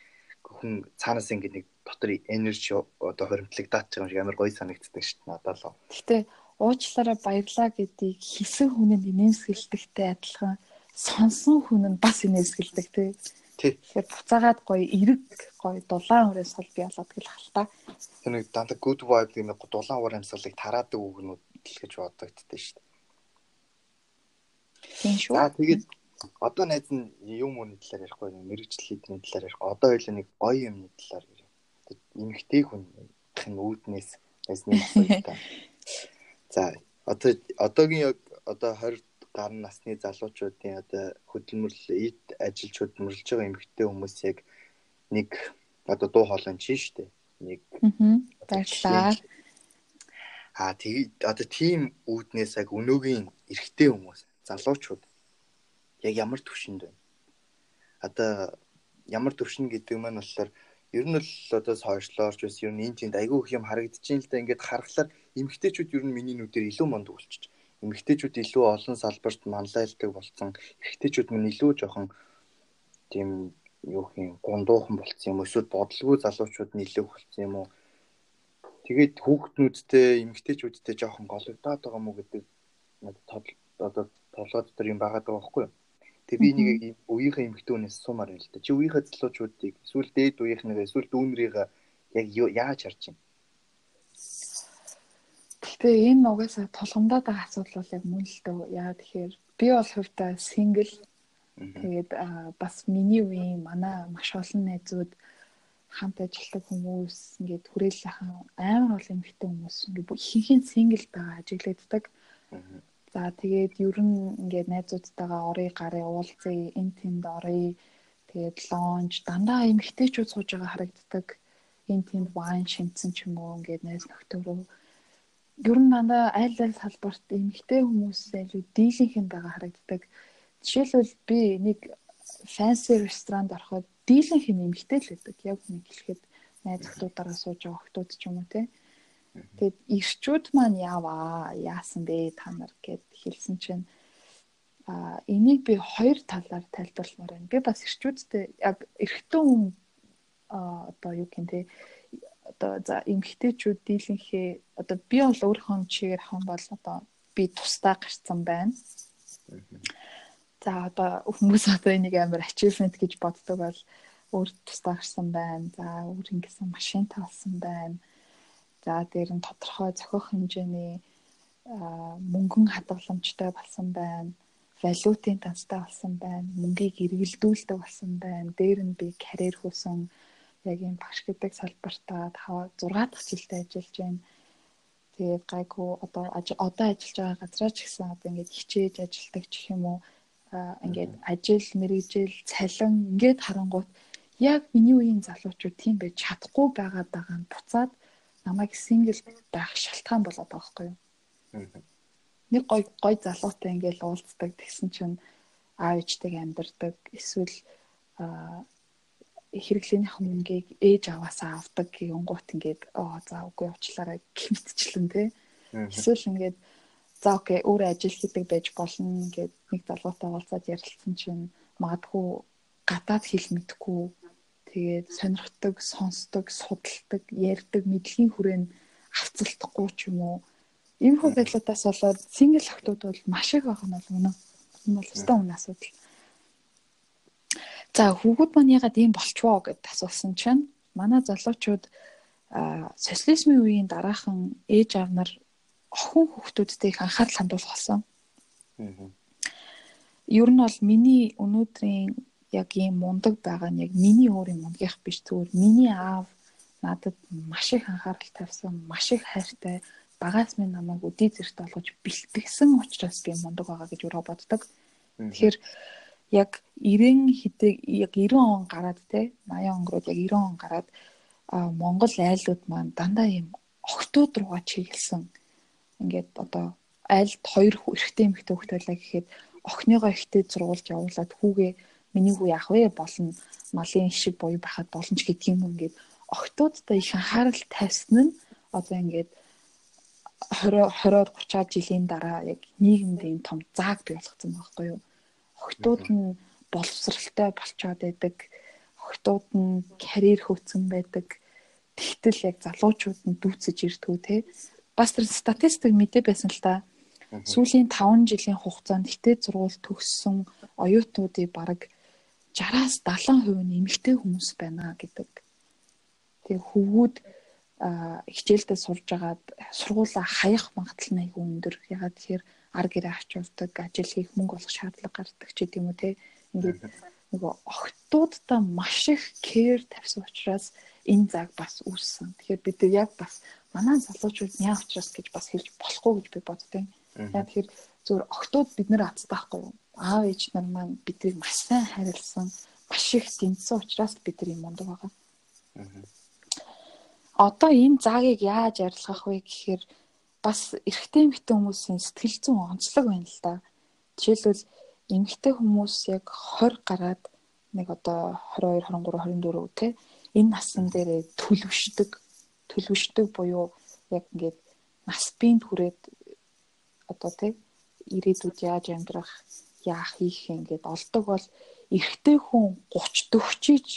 хүн цаанаас ингээд нэг дотор энержи одоо хоримтлагдаад байгаа юм шиг амар гоё санагддаг ш. Надад л. Гэтэ уучлаарай баярлалаа гэдгийг хийсэн хүнийг нэмсгэлдэгтэй адилхан сонсон хүн нь бас инээсгэлдэг тий. Тэгэхээр буцаагаад гоё эрэг гоё дулаан өрөөс бол би болоод гэл хальтаа. Тэр нэг дандаа good vibe гэх нэг дулаан уур амьсгалыг тараадаг үгнүүд л гэж бодогддээ шүү дээ. Тийм шүү. За тэгээд одоо найз нь юм уу талаар ярихгүй мэрэгжил хийдний талаар ярих. Одоо хоёул нэг гоё юмны талаар ярив. Эмэгтэй хүн гэх үүднээс найзны асуултаа. За одоо одоогийн яг одоо 20 гар насны залуучуудын одоо хөдөлмөрлөл эд ажиллаж хөдөлмөрлөж байгаа эмэгтэй хүмүүс яг нэг одоо дуу хоолой чинь шүү дээ. Нэг баярлаа. Аа тэгээд одоо тийм үүднээс яг өнөөгийн эрэгтэй хүмүүс залуучууд яг ямар төвшөнд байна? Одоо ямар төвшин гэдэг маань болохоор ер нь л одоо сошиалорч бас ер нь энэ тэнд айгүй их юм харагдаж ин л да ингээд харахаар эмэгтэйчүүд ер нь миний нүдээр илүү монд болчих эмэгтэйчүүд илүү олон салбарт манлайлдаг болсон. Эрэгтэйчүүд мань илүү жоохон тийм юу юм гундуухан болцсон юм эсвэл бодлого залуучууд нь илүү болцсон юм уу? Тэгээд хүүхднүүдтэй эмэгтэйчүүдтэй жоохон голөгдоод байгаа мó гэдэг надад одоо толгойд төр юм байгаа даа байхгүй юу. Тэг би нэг үеийнхээ эмэгтэй хүнээс сумаар байл та. Чи үеийнхээ залуучуудыг эсвэл дээд үеийнхнээ эсвэл дүүнрийг яг яаж харж байна? Гэтэ энэ угаасаа тулгамдаад байгаа асуудал бол яг мөн л дөө. Яа тэгэхээр би бол хувьдаа сингл тэгээд бас миний үеийн манай маш олон найзууд хамт ажилладаг хүмүүс ингээд хүрээлэлхэн амар олон эмэгтэй хүмүүс ингээд ихэнх нь сингл байгаа ажиглагддаг. За тэгээд ер нь ингээд найзуудтайгаа орой гарын уулзъя, эн тэнд оръё. Тэгээд лонж дандаа эмэгтэйчүүд сууж байгаа харагддаг. Эн тэнд вайн шимцэн ч юм уу ингээд найз нөхдөөрөө ер нь дандаа аль аль салбарт эмэгтэй хүмүүсээ илүү дийлийнхэн байгаа харагддаг. Жишээлбэл би нэг fancy ресторанд ороход дийлийнхэн эмэгтэй л байдаг. Яг нэг хэлэхэд найз охтуудаараа сууж байгаа охтууд ч юм уу те. Тэгэд ирчүүд маань яваа яасан бэ та нар гэд хэлсэн чинь а энийг би хоёр талаар тайлбарламаар байна. Би бас ирчүүдтэй яг эрэгтэн хүн одоо юу те одоо за эмгхтэйчүүд дийлэнхээ одоо би бол өөрийнхөө чигээр хан бол одоо би тусдаа гарцсан байна. За одоо хүмүүс одоо энийг амар achievement гэж боддог бол өөр тусдаа гарсан байна. За өөр ингэсэн машин таалсан байна. За дээр нь тодорхой зохиох хэмжээний мөнгөн хадгаламжтай болсон байна. Валютын танцтай болсон байна. Мөнгийг эргэлдүүлдэг болсон байна. Дээр нь би карьер хөөсөн яг юм багш гэдэг салбартаа 5 6 дахь жилдээ ажиллаж байна. Тэгээд гайгүй одоо одоо ажиллаж байгаа газраа ч гэсэн одоо ингээд хичээж ажилдаг ч юм уу ингээд ажил мэрэгжил цалин ингээд харангуут яг миний үеийн залуучууд тийм байж чадахгүй байгаа даа буцаад намайг сингл байх шалтгаан болоод байгаа байхгүй юу. Нэг гой гой залуутай ингээд уулздаг тэгсэн чинь аав ээжтэйг амьдардаг эсвэл хэрэглээнийх мөнгийг ээж аваасаа авдаг гингуут ингээд оо за үгүй уучлаарай гэмтчлэн тий. Эсвэл ингээд за окей өөр ажил хийдэг байж болно гэд нэг залуутай уулзаад ярилцсан чинь магадгүй гадаад хэл мэдгүй тэгээд сонирхдаг, сонсдог, судалдаг, ярьдаг мэдлэгийн хүрээнд авцалдахгүй ч юм уу. Ийм хөө байдлуудаас болоод сингл охтууд бол маш их байгаа нь бол үнэн. Энэ бол өстой үнэ асуудал. За хүүгүүд маань ягаад ийм болчвоо гэд асуусан чинь манай залуучууд социализмын үеийн дараахан ээж аав нар охин хүүхдүүдтэй их анхаарал хандуулах болсон. Ер нь бол миний өнөөдрийн яг ийм мундаг байгаа нь яг миний өөрийн мундгийнх биш зүгээр миний аав надад маш их анхаарал тавьсан, маш их хайртай багаас минь намайг үдий зэрэгт олгож бэлтгэсэн учраас би мундаг байгаа гэж өөрөө боддог. Тэгэхээр яг 90 хэдэг яг 90 он гараад те 80 онгорууд яг 90 он гараад Монгол айлууд маань дандаа юм охтууд руугаа чиглэсэн. Ингээд одоо айлд хоёр эрэгтэй эмэгтэй хөлт байлаа гэхэд охиныгоо ихтэй зургуулж явуулаад хүүгээ миний хүү яах вэ болно малын шиг буй байхад болно ч гэдэг юм ингээд охтуудтай их анхаарал тавьсан нь одоо ингээд 20 20 30 жилийн дараа яг нийгэмд ийм том зааг бий болгоцсон байхгүй юу охтууд нь боловсралтай болцоод байдаг. Охтууд нь карьер хөгцсөн байдаг. Тэгтэл яг залуучууд нь дүүцэж ирдгүү те. Бас тэр статистик мэдээ байсан л та. Сүүлийн 5 жилийн хугацаанд хитэ зургуул төгссөн оюутнуудын бараг 60-аас 70% нь эмэгтэй хүмүүс байна гэдэг. Тэгээ хөвгүүд хичээлдээ сурж агаад сургуулаа хаях магадлал нь айгүй өндөр. Ягаад тэгэхээр ар гэрээ авч явдаг, ажил хийх, мөнгө олох шаардлага гардаг ч гэдэм үү те. Ингээд нөгөө охтуудтай маш их кэр тавьсан учраас энэ заг бас үүссэн. Тэгэхээр бид яг бас манай залуучууд яа учраас гэж бас хэлж болохгүй гэж би боддیں۔ Яг тэгэхээр зөвхөн охтууд бид нэр азтаахгүй юу? Аав ээж нар маань биднийг маш сайн харилсан, маш их дэмжсэн учраас бид нар юм мундаг байгаа. Одоо энэ заагийг яаж арилгах вэ гэхээр бас эрэгтэй эмэгтэй хүмүүсийн сэтгэл зүйн онцлог байна л да. Жишээлбэл эмэгтэй хүмүүс яг 20 гараад нэг одоо 22, 23, 24 те энэ насн дээр төлөвшдөг төлөвшдөг буюу яг ингээд нас биед хүрээд одоо те ирээдүйд яаж амьдрах яах хийх ингээд олдог бол эрэгтэй хүн 30 40 чиж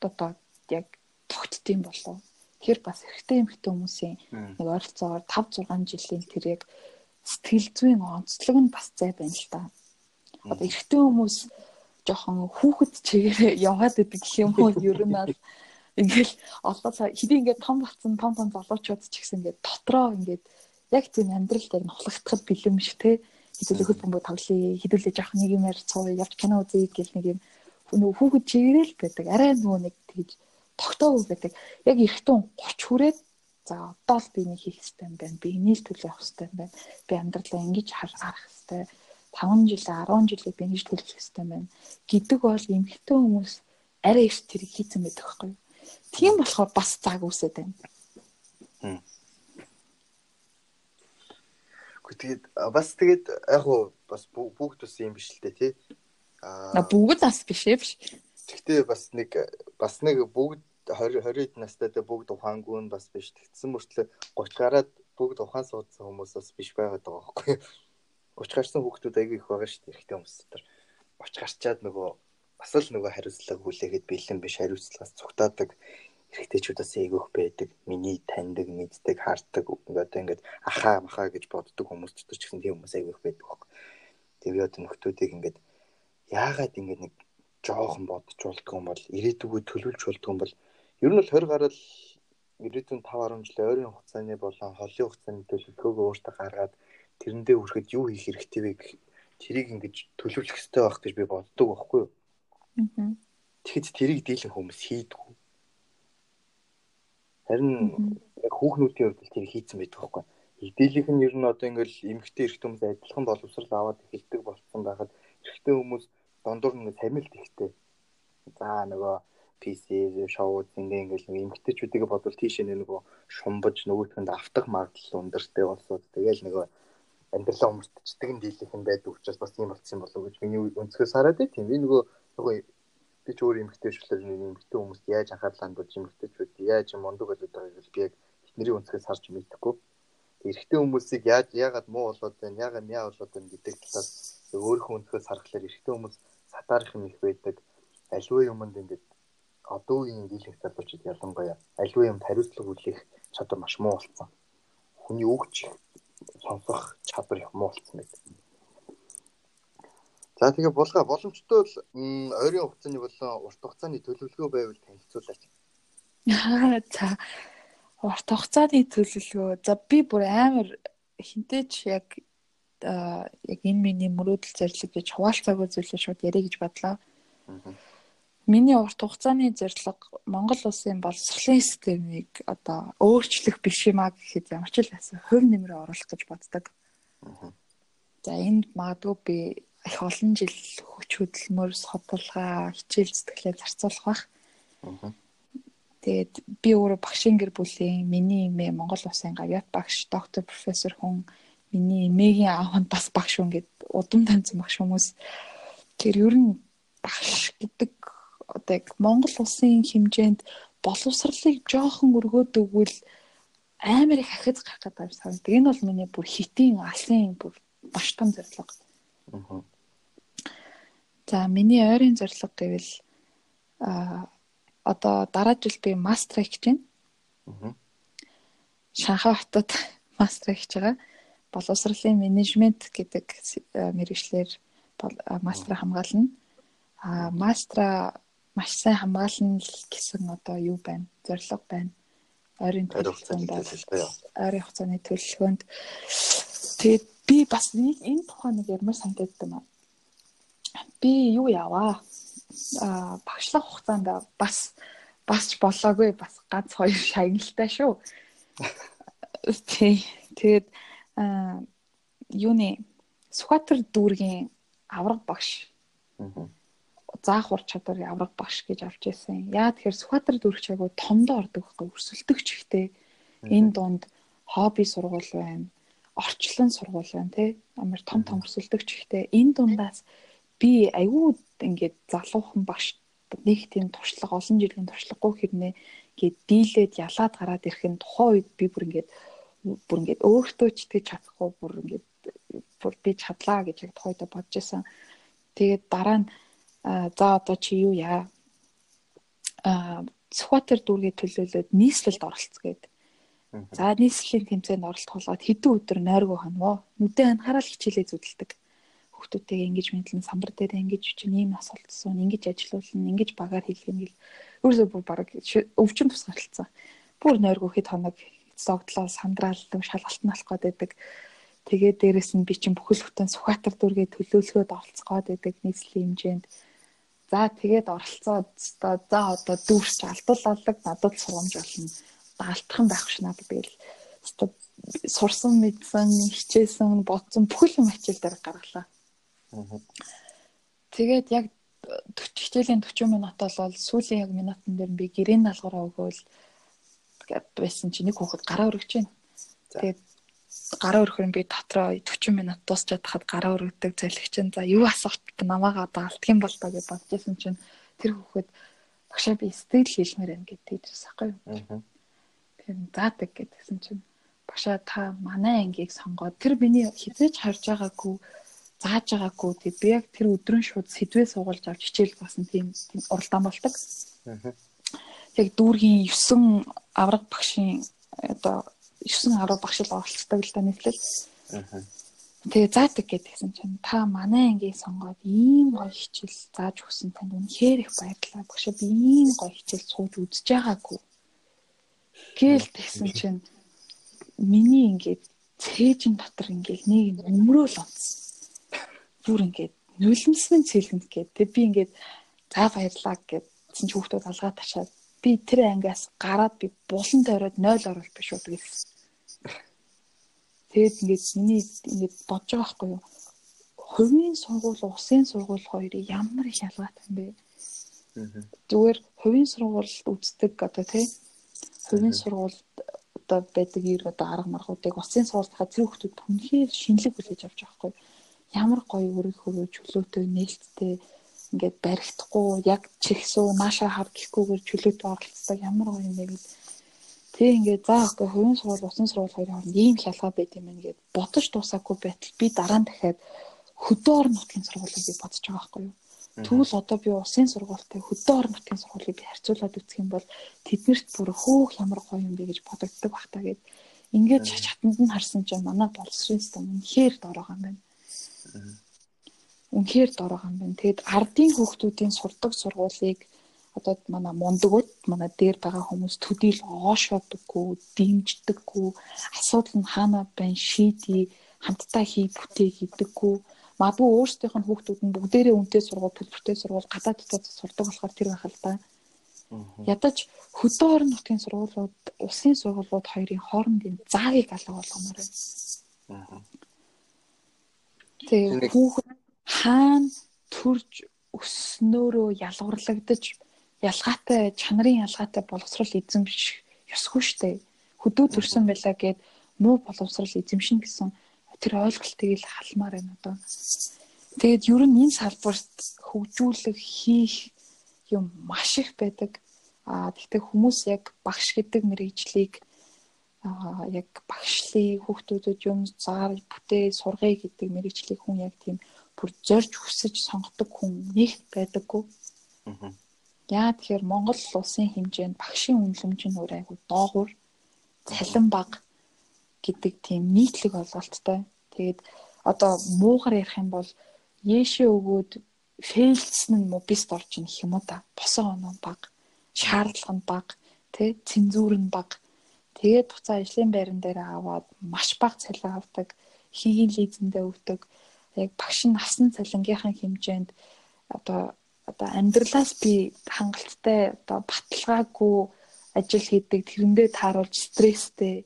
одоо яг тогтдсон болов Тэгэхээр бас эрэгтэй эмэгтэй хүмүүсийн нэг ойролцоогоор 5 6 жилийн тэр яг сэтгэл зүйн онцлог нь бас зай байна л да. Одоо эрэгтэй хүмүүс жоохон хүүхэд чигээрээ яваад идэг гэх юм уу ер нь бол ингээл олон хэдий ингээд том болсон том том залуучууд ч гэсэн ингээд дотроо ингээд яг тийм амьдрал дээр нухлагдахад бэлэм шиг те. Хэдүүлээ хөл бөмбөг тоглоё хэдүүлээ жоох нэг юмар цоо явж кино үзье гэл нэг юм. Нөгөө хүүхэд чигээрэл байдаг. Арай нөгөө нэг тэгж тогтоогүй байдаг яг эргэтэн 30 хүрээд за одоо л би нэг хийх хэрэгтэй юм байна. Би энийг төлөө явах хэрэгтэй юм байна. Би амьдралаа ингэж харах хэрэгтэй 5 жил 10 жилийг би ингэж төлөх хэрэгтэй юм байна. Гэдэг бол эмгэгтэй хүмүүс арай их тэрийг хийцэн байдаг байхгүй тийм болохоор бас цаг үсээд байна. Гэхдээ тэгээд бас тэгээд яг уу бас бүгд бас юм биш л дээ тий. Аа бүгд бас биш ээ биш. Гэхдээ бас нэг бас нэг бүгд 20 20 настай дэ бүгд ухаангүй нь бас биш. Тэгсэн мөртлөө 30 гараад бүгд ухаан суудсан хүмүүс бас биш байгаад байгаа байхгүй. 30 гарсан хүүхдүүд айгүй их байгаа шүү дээ эрэгтэй хүмүүс дотор. 30 гарчаад нөгөө бас л нөгөө хариуцлага хүлээгээд бэлэн биш хариуцлагаас цугтаадаг эрэгтэйчүүдээс ээгөх байдаг. Миний таньдаг, мэддэг, хардаг одоо ингээд ахаа махаа гэж боддог хүмүүс ч гэсэн тийм хүмүүс ээгөх байдаг байхгүй. Тэгээд одоо нөхдүүдийг ингээд яагаад ингээд нэг жоохон бодож болдгоо юм бол ирээдүгөө төлөвлөж болдгоо юм бол ер нь бол 20 гараад ирээдүйн 5 10 жилийн ойрын хугацааны болон холын хугацааны төлөвлөгөөгөө өөртөө гаргаад тэрэндээ хүрэхэд юу хийх хэрэгтэй вэ гэх тэрийг ингэж төлөвлөх хэрэгтэй байх гэж би боддог байхгүй юу. Тэгэхэд тэрийг дийлэн хүмүүс хийдгүү. Харин яг хүүхнүүдийн хувьд тэр хийцэн байдаг байхгүй. Дийлийнх нь ер нь одоо ингээл эмгтэй эрэгтэй хүмүүс адилхан боловсрал аваад эхэлдэг болсон байхад эрэгтэй хүмүүс дондор нэг самилт ихтэй. За нөгөө PC шоу ингээ ингээл нэг эмгтэйчүүдийг бодвол тийш нөгөө шумбаж нөгөөтгөнд автах магадлал өндөртэй болсоо тэгэл нөгөө амьдралаа өмөртчдөг нь дийлийнх нь байдаг учраас бас юм болцсон болов уу гэж миний өнцгөөс хараад тийм би нөгөө нөгөө би ч өөр эмгтэй шүлэр нэг эмгтэй хүмүүст яаж анхаарлаа хандуулж эмгтэйчүүд яаж мундаг болоод байгааг би яг тэдний өнцгөөс харж мэдэхгүй. Эрэгтэй хүмүүсийг яаж яагаад муу болоод байна, яагаад мяа болоод байна гэдэг талаас өөрийнхөө өнцгөөс харахаар эрэгтэй хүмүүс сатаарах юм их байдаг. Аливаа юмд ингээд одоо үеийн дийлэнх залуучууд ялангуяа аливаа юмд хариуцлага хүлээх чадвар маш муу болсон. Хүний өгч сонсох чадвар их муу болсон байдаг. За тэгээ булга боломжтой бол ойрын хугацааны болон урт хугацааны төлөвлөгөө байвал танилцуулаач. За урт хугацааны төлөвлөгөө. За би бүр амар хинтээч яг яг энэ миний мөрөөдөл зорилго гэж хуваалцаагүй зүйлээ шууд ярих гэж бодлоо. Миний урт хугацааны зорилго Монгол улсын боловсролын системийг одоо өөрчлөх биш юмаа гэхэд ямар ч л байсан хувь нэмрээ оруулах гэж боддог. За энд магадгүй би их олон жил хүч хөдөлмөр, судалгаа, хичээл зүтгэлээ зарцуулах бах. Тэгээд би өөрөө багшийн гэр бүлийн миний эмээ Монгол Улсын гавьяат багш, доктор профессор хүн, миний эмээгийн аав нь бас багш хүн гэд удам таньсан багш хүмүүс. Тэр ер нь багш гэдэг одоо яг Монгол Улсын хэмжээнд боловсролыг жоохон өргөөд өгвөл амар их ахиц гарах гэдэг юм санагдав. Энэ бол миний бүр хитийн алсын бүр маш том зорилго. Аа. За миний ойрын зорилго гэвэл а одоо дараа жил би мастер хийж байна. Аа. Шанхай хотод мастер хийж байгаа. Боловсролын менежмент гэдэг мэргэжлэр мастер хамгаална. А мастера маш сайн хамгаална гэсэн одоо юу байна? Зорилго байна. Ойрын төлөвлөгөөнд ойрын хугацааны төлөвлөгөөнд тэгээд би бас энэ тухай нэг ямар санагдаад байна би юу яваа? Аа багшлах хугацаанд бас басч болоогүй бас ганц хоёр шагналтай шүү. Тий. Тэгээд аа юуны Сүхбаатар дүүргийн авраг багш. Аа. Заах ур чадвар авраг багш гэж авч ирсэн. Яа тэгэхээр Сүхбаатар дүүрэг чагаа томдоо ордог байхгүй өрсөлдөгч ихтэй. Энэ дунд хобби сургууль байна. Орчлон сургууль байна тий. Амар том том өрсөлдөгч ихтэй. Энэ дундаас би аюу ингээд залуухан багш нэг тийм туршлага олон жилийн туршлагагүй хэрнээ гээд дийлээд ялаад гараад ирэхэд тухайн үед би бүр ингээд бүр ингээд өөртөө ч итгэж чадахгүй бүр ингээд бүр би чадлаа гэж яг тухайд бодож исэн. Тэгээд дараа нь за одоо чи юу яа? Сүхбаатар дүүргээ төлөөлөөд нийслэлд оролцгээд. За нийслэлийн тэмцээнд оролцох болоод хэдэн өдөр нойргоо хонвоо. Нүдээ анхаарал хичээлээ зүтэлдэг. Хүүхдүүдтэйгээ ингэж мэдлэн самбар дээр ингэж чинь ийм нас олдсон, ингэж ажилуулна, ингэж багаар хийлгэх юм гэл. Өөрөөсөө бүр баг өвчин тус гаралцсан. Бүр нойргоо хэд хоног зогдлоо сандраалдаг шалгалт нь алах гээд байдаг. Тэгээд дээрэс нь би чинь бүхэл бүтэн Сүхбаатар дүүргээ төлөөлөхөд оролцох гээд байдаг нийслэлийн хэмжээнд За тэгээд оролцоод за одоо дүүрч алдуулалдаг надад сурамж болно. Даалтхан байх ш надад тэгэл одоо сурсан мэдсэн хичээсэн бодсон бүхэл юм хичээл дээр гаргалаа. Тэгээд яг хичээлийн 40 минут бол сүүлийн яг минутын дээр би гэрээний даалгавраа өгөөл байсан чи нэг хүүхэд гараа өргөж байна. Тэгээд гараа өрхөн би дотроо 40 минут дуусчаад хахад гараа өргөдөг залхич чинь за юу асуух намаагаа одоо алдах юм бол доо гэж байсан чинь тэр хүүхэд багшаа би сэтгэл хэлмээр байна гэдэг тийдэрс ахгүй юу. Тэр заадаг гэдгсэн чинь багшаа та манай ангийг сонгоод тэр миний хизээч харж байгаагүй зааж байгаагүй тэг би яг тэр өдрөн шууд сэдвээ суулгаж авч хичээл басан тийм уралдаан болдог. Яг дүүргийн 9 авраг багшийн одоо 9 10 багш л оролцдог л да нийтлэл. Аа. Тэгээ заадаг гэдгсэн чинь та манай ангийн сонгоод ийм гоё хичээл зааж өгсөн танд үнэхээр их баярлалаа. Багш би ийм гоё хичээл сууж үзэж байгаагүй. Гээл тэгсэн чинь миний ингээд цээжин дотор ингээд нэг өмрөөл онцсон. Бүр ингээд нулимсны цэлэнд гээд тэг би ингээд за баярлаа гэдсэн чи хүүхдүүд алгаа ташаад би тэр ангиас гараад би булан тойроод 0 орол биш үү гэсэн. Тэгээд ингээд миний ингээд бодож байгаа байхгүй юу? Хувийн сургууль, усын сургууль хоёрыг ямар их ялгаатай юм бэ? Зүгээр хувийн сургуульд үздэг одоо тий. Хувийн сургуульд одоо байдаг ир одоо арга маргуудыг усын сургуульд хаа тэр хүмүүс түнхээр шинэлэг хүлээж авч байгаа байхгүй ямар гоё хөрөө чөлөөтэй нээлттэй ингээд баригдахгүй яг чихсүү нааша хав гэхгүйгээр чөлөөтэй оролцдог ямар гоё юм бэ? гэж Тэг ингээд заа окей хувийн сургууль усан сургууль хоёрын хооронд ийм хялгаа байт юм гээд бодож дуусаагүй байтал би дараа нь дахиад хөдөө орон нутгийн сургуулийг би бодож байгаа байхгүй юу. Тэгвэл одоо би усын сургуультай хөдөө орон нутгийн сургуулийг харьцуулаад үзэх юм бол тэднэрт бүр хөөх ямар гоё юм бэ гэж бодогддог бах та гээд ингээд чатанд нь харсан чинь манай боловсрын систем үнэхээр дорого юм байна. Үнэхээр дорого юм байна. Тэгэд ардын хүүхдүүдийн сурдаг сургуулийг одоо манай мундагуд манай дээр байгаа хүмүүс төдийл оошоодаггүй, дэмждэггүй, асуудал нь хаана байна шийдий, хамтдаа хий бүтээ гэдэггүй. Магадгүй өөрсдийнх нь хүүхдүүд нь бүгдээрээ үнтэй сургууль, төлбөртэй сургууль, гадаад дотоод сурдаг болохоор тэр байх л да. Ядаж хөдөө орон нутгийн сургуулиуд, улсын сургуулиуд хоёрын хоорондын заагийг алга болгомоор байна. Тэгээ хүүхэд хаана төрж өснөөрөө ялгуурлагдаж ялгаатай чанарын ялгаатай боловсрол эзэмших ёсгүй штэ. Хөдөө төрсөн байлаа гэд муу боловсрол эзэмшин гэсэн тэр ойлголтыг л халмаар байна одоо. Тэгээд ер нь энэ салбарт хөгжүүлэх хийх юм маш их байдаг. Аа тэгтээ хүмүүс яг багш гэдэг мэрэгжлийг аа яг багшлыг хүүхдүүдэд юм заар бүтээ сургая гэдэг мэрэгжлийг хүн яг тийм бүр зорж хүсэж сонгодог хүн нэг байдаггүй. Аа Яа тэгэхээр Монгол улсын хэмжээнд багшийн үнэлэмж нь өөр айгу доогуур цалин бага гэдэг тийм нийтлэг ойлголттой. Тэгээд одоо муугар ярих юм бол яэшээ өгөөд фейлдсэн нь мобист орж ийн гэх юм уу та. Босоо оноо бага, шаардлага нь бага, тэ цензур нь бага. Тэгээд буцаа ажлын байран дээр аваад маш бага цалин авдаг, хийгийн лизэндээ өгдөг. Яг багш нь насан цалингийнхын хэмжээнд одоо одоо амьдралаас би хангалттай одоо баталгаагүй ажил хийдэг тэрэндээ тааруулж стресстэй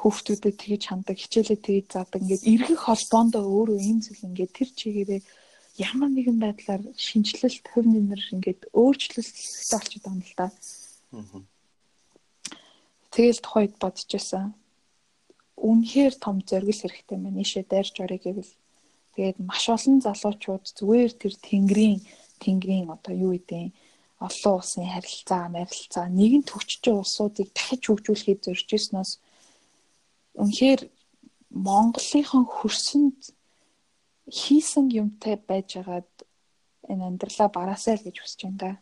хүүхдүүдэд тэгж хандаг хичээлээ тэгж заадаг ингээд эргэх холбоондоо өөрөө ийм зүйл ингээд тэр чигээрээ ямар нэгэн байдлаар шинжилэлт хөв нэмэр ингээд өөрчлөлттэй болчиход байгаа юм л да. Тэгэл тухайд бодож байсан. Үнэхээр том зориг хэрэгтэй байна. Ишээ дайрч орё гэвэл тэгээд маш олон залуучууд зүгээр тэр тэнгэрийн тэнгэрийн одоо юу гэдэг олон улсын харилцаа, марилцаа, нэгэн төвчж улсуудыг дахиж хөгжүүлэхэд зорж ирснээс үнэхээр Монголынхон хөрсөнд хийсэн юмтай байжгаад энэ амьдралаа бараасай л гэж хүсэж байна да.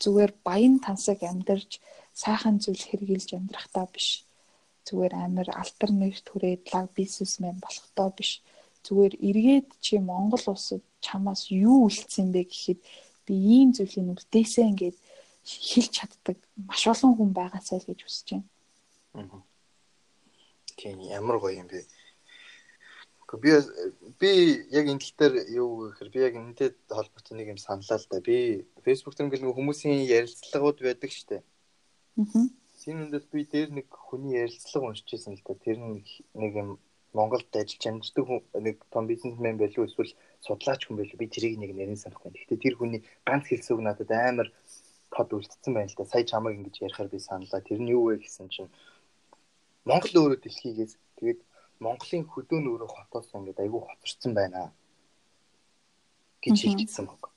Зүгээр баян тансаг амьдарч сайхан зүйл хэрэгжилж амьдрахтаа биш. Зүгээр амар альтернатив түрээд лаг бизнесмен болохдоо биш. Зүгээр эргээд чи Монгол улсад чамаас юу үлдсэн бэ гэхэд би ийм зүйлийг үлдээсэ ингээд хэлж чаддаг маш олон хүн байгаасай л гэж хүсэж байна. Аа. Тийм ямар гоё юм бэ. Би би яг энэ тал дээр юу гэхээр би яг энэтэй холбоотой нэг юм саналаа л да. Би Facebook дээр нэг хүмүүсийн ярилцлагууд байдаг штэ. Аа. Тийм үндээс би дээр нэг хүний ярилцлага уншиж байсан л да. Тэр нэг юм Монголд ажиллаж амьддаг нэг том бизнесмен байлгүй эсвэл судлаач хүн байлгүй би тэрийг нэг нэрэн санахгүй. Гэхдээ тэр хүний ганц хэлсүүг надад амар код үлдсэн байна л да. Сая чамаг ингэж ярихаар би саналаа. Тэр нь юу вэ гэсэн чинь Монгол өөрөө дэлхийгээс тэгээд Монголын хөдөө нь өөрөө хотоос ингээд айгүй хоцорсон байна гэж хэлчихсэн баг.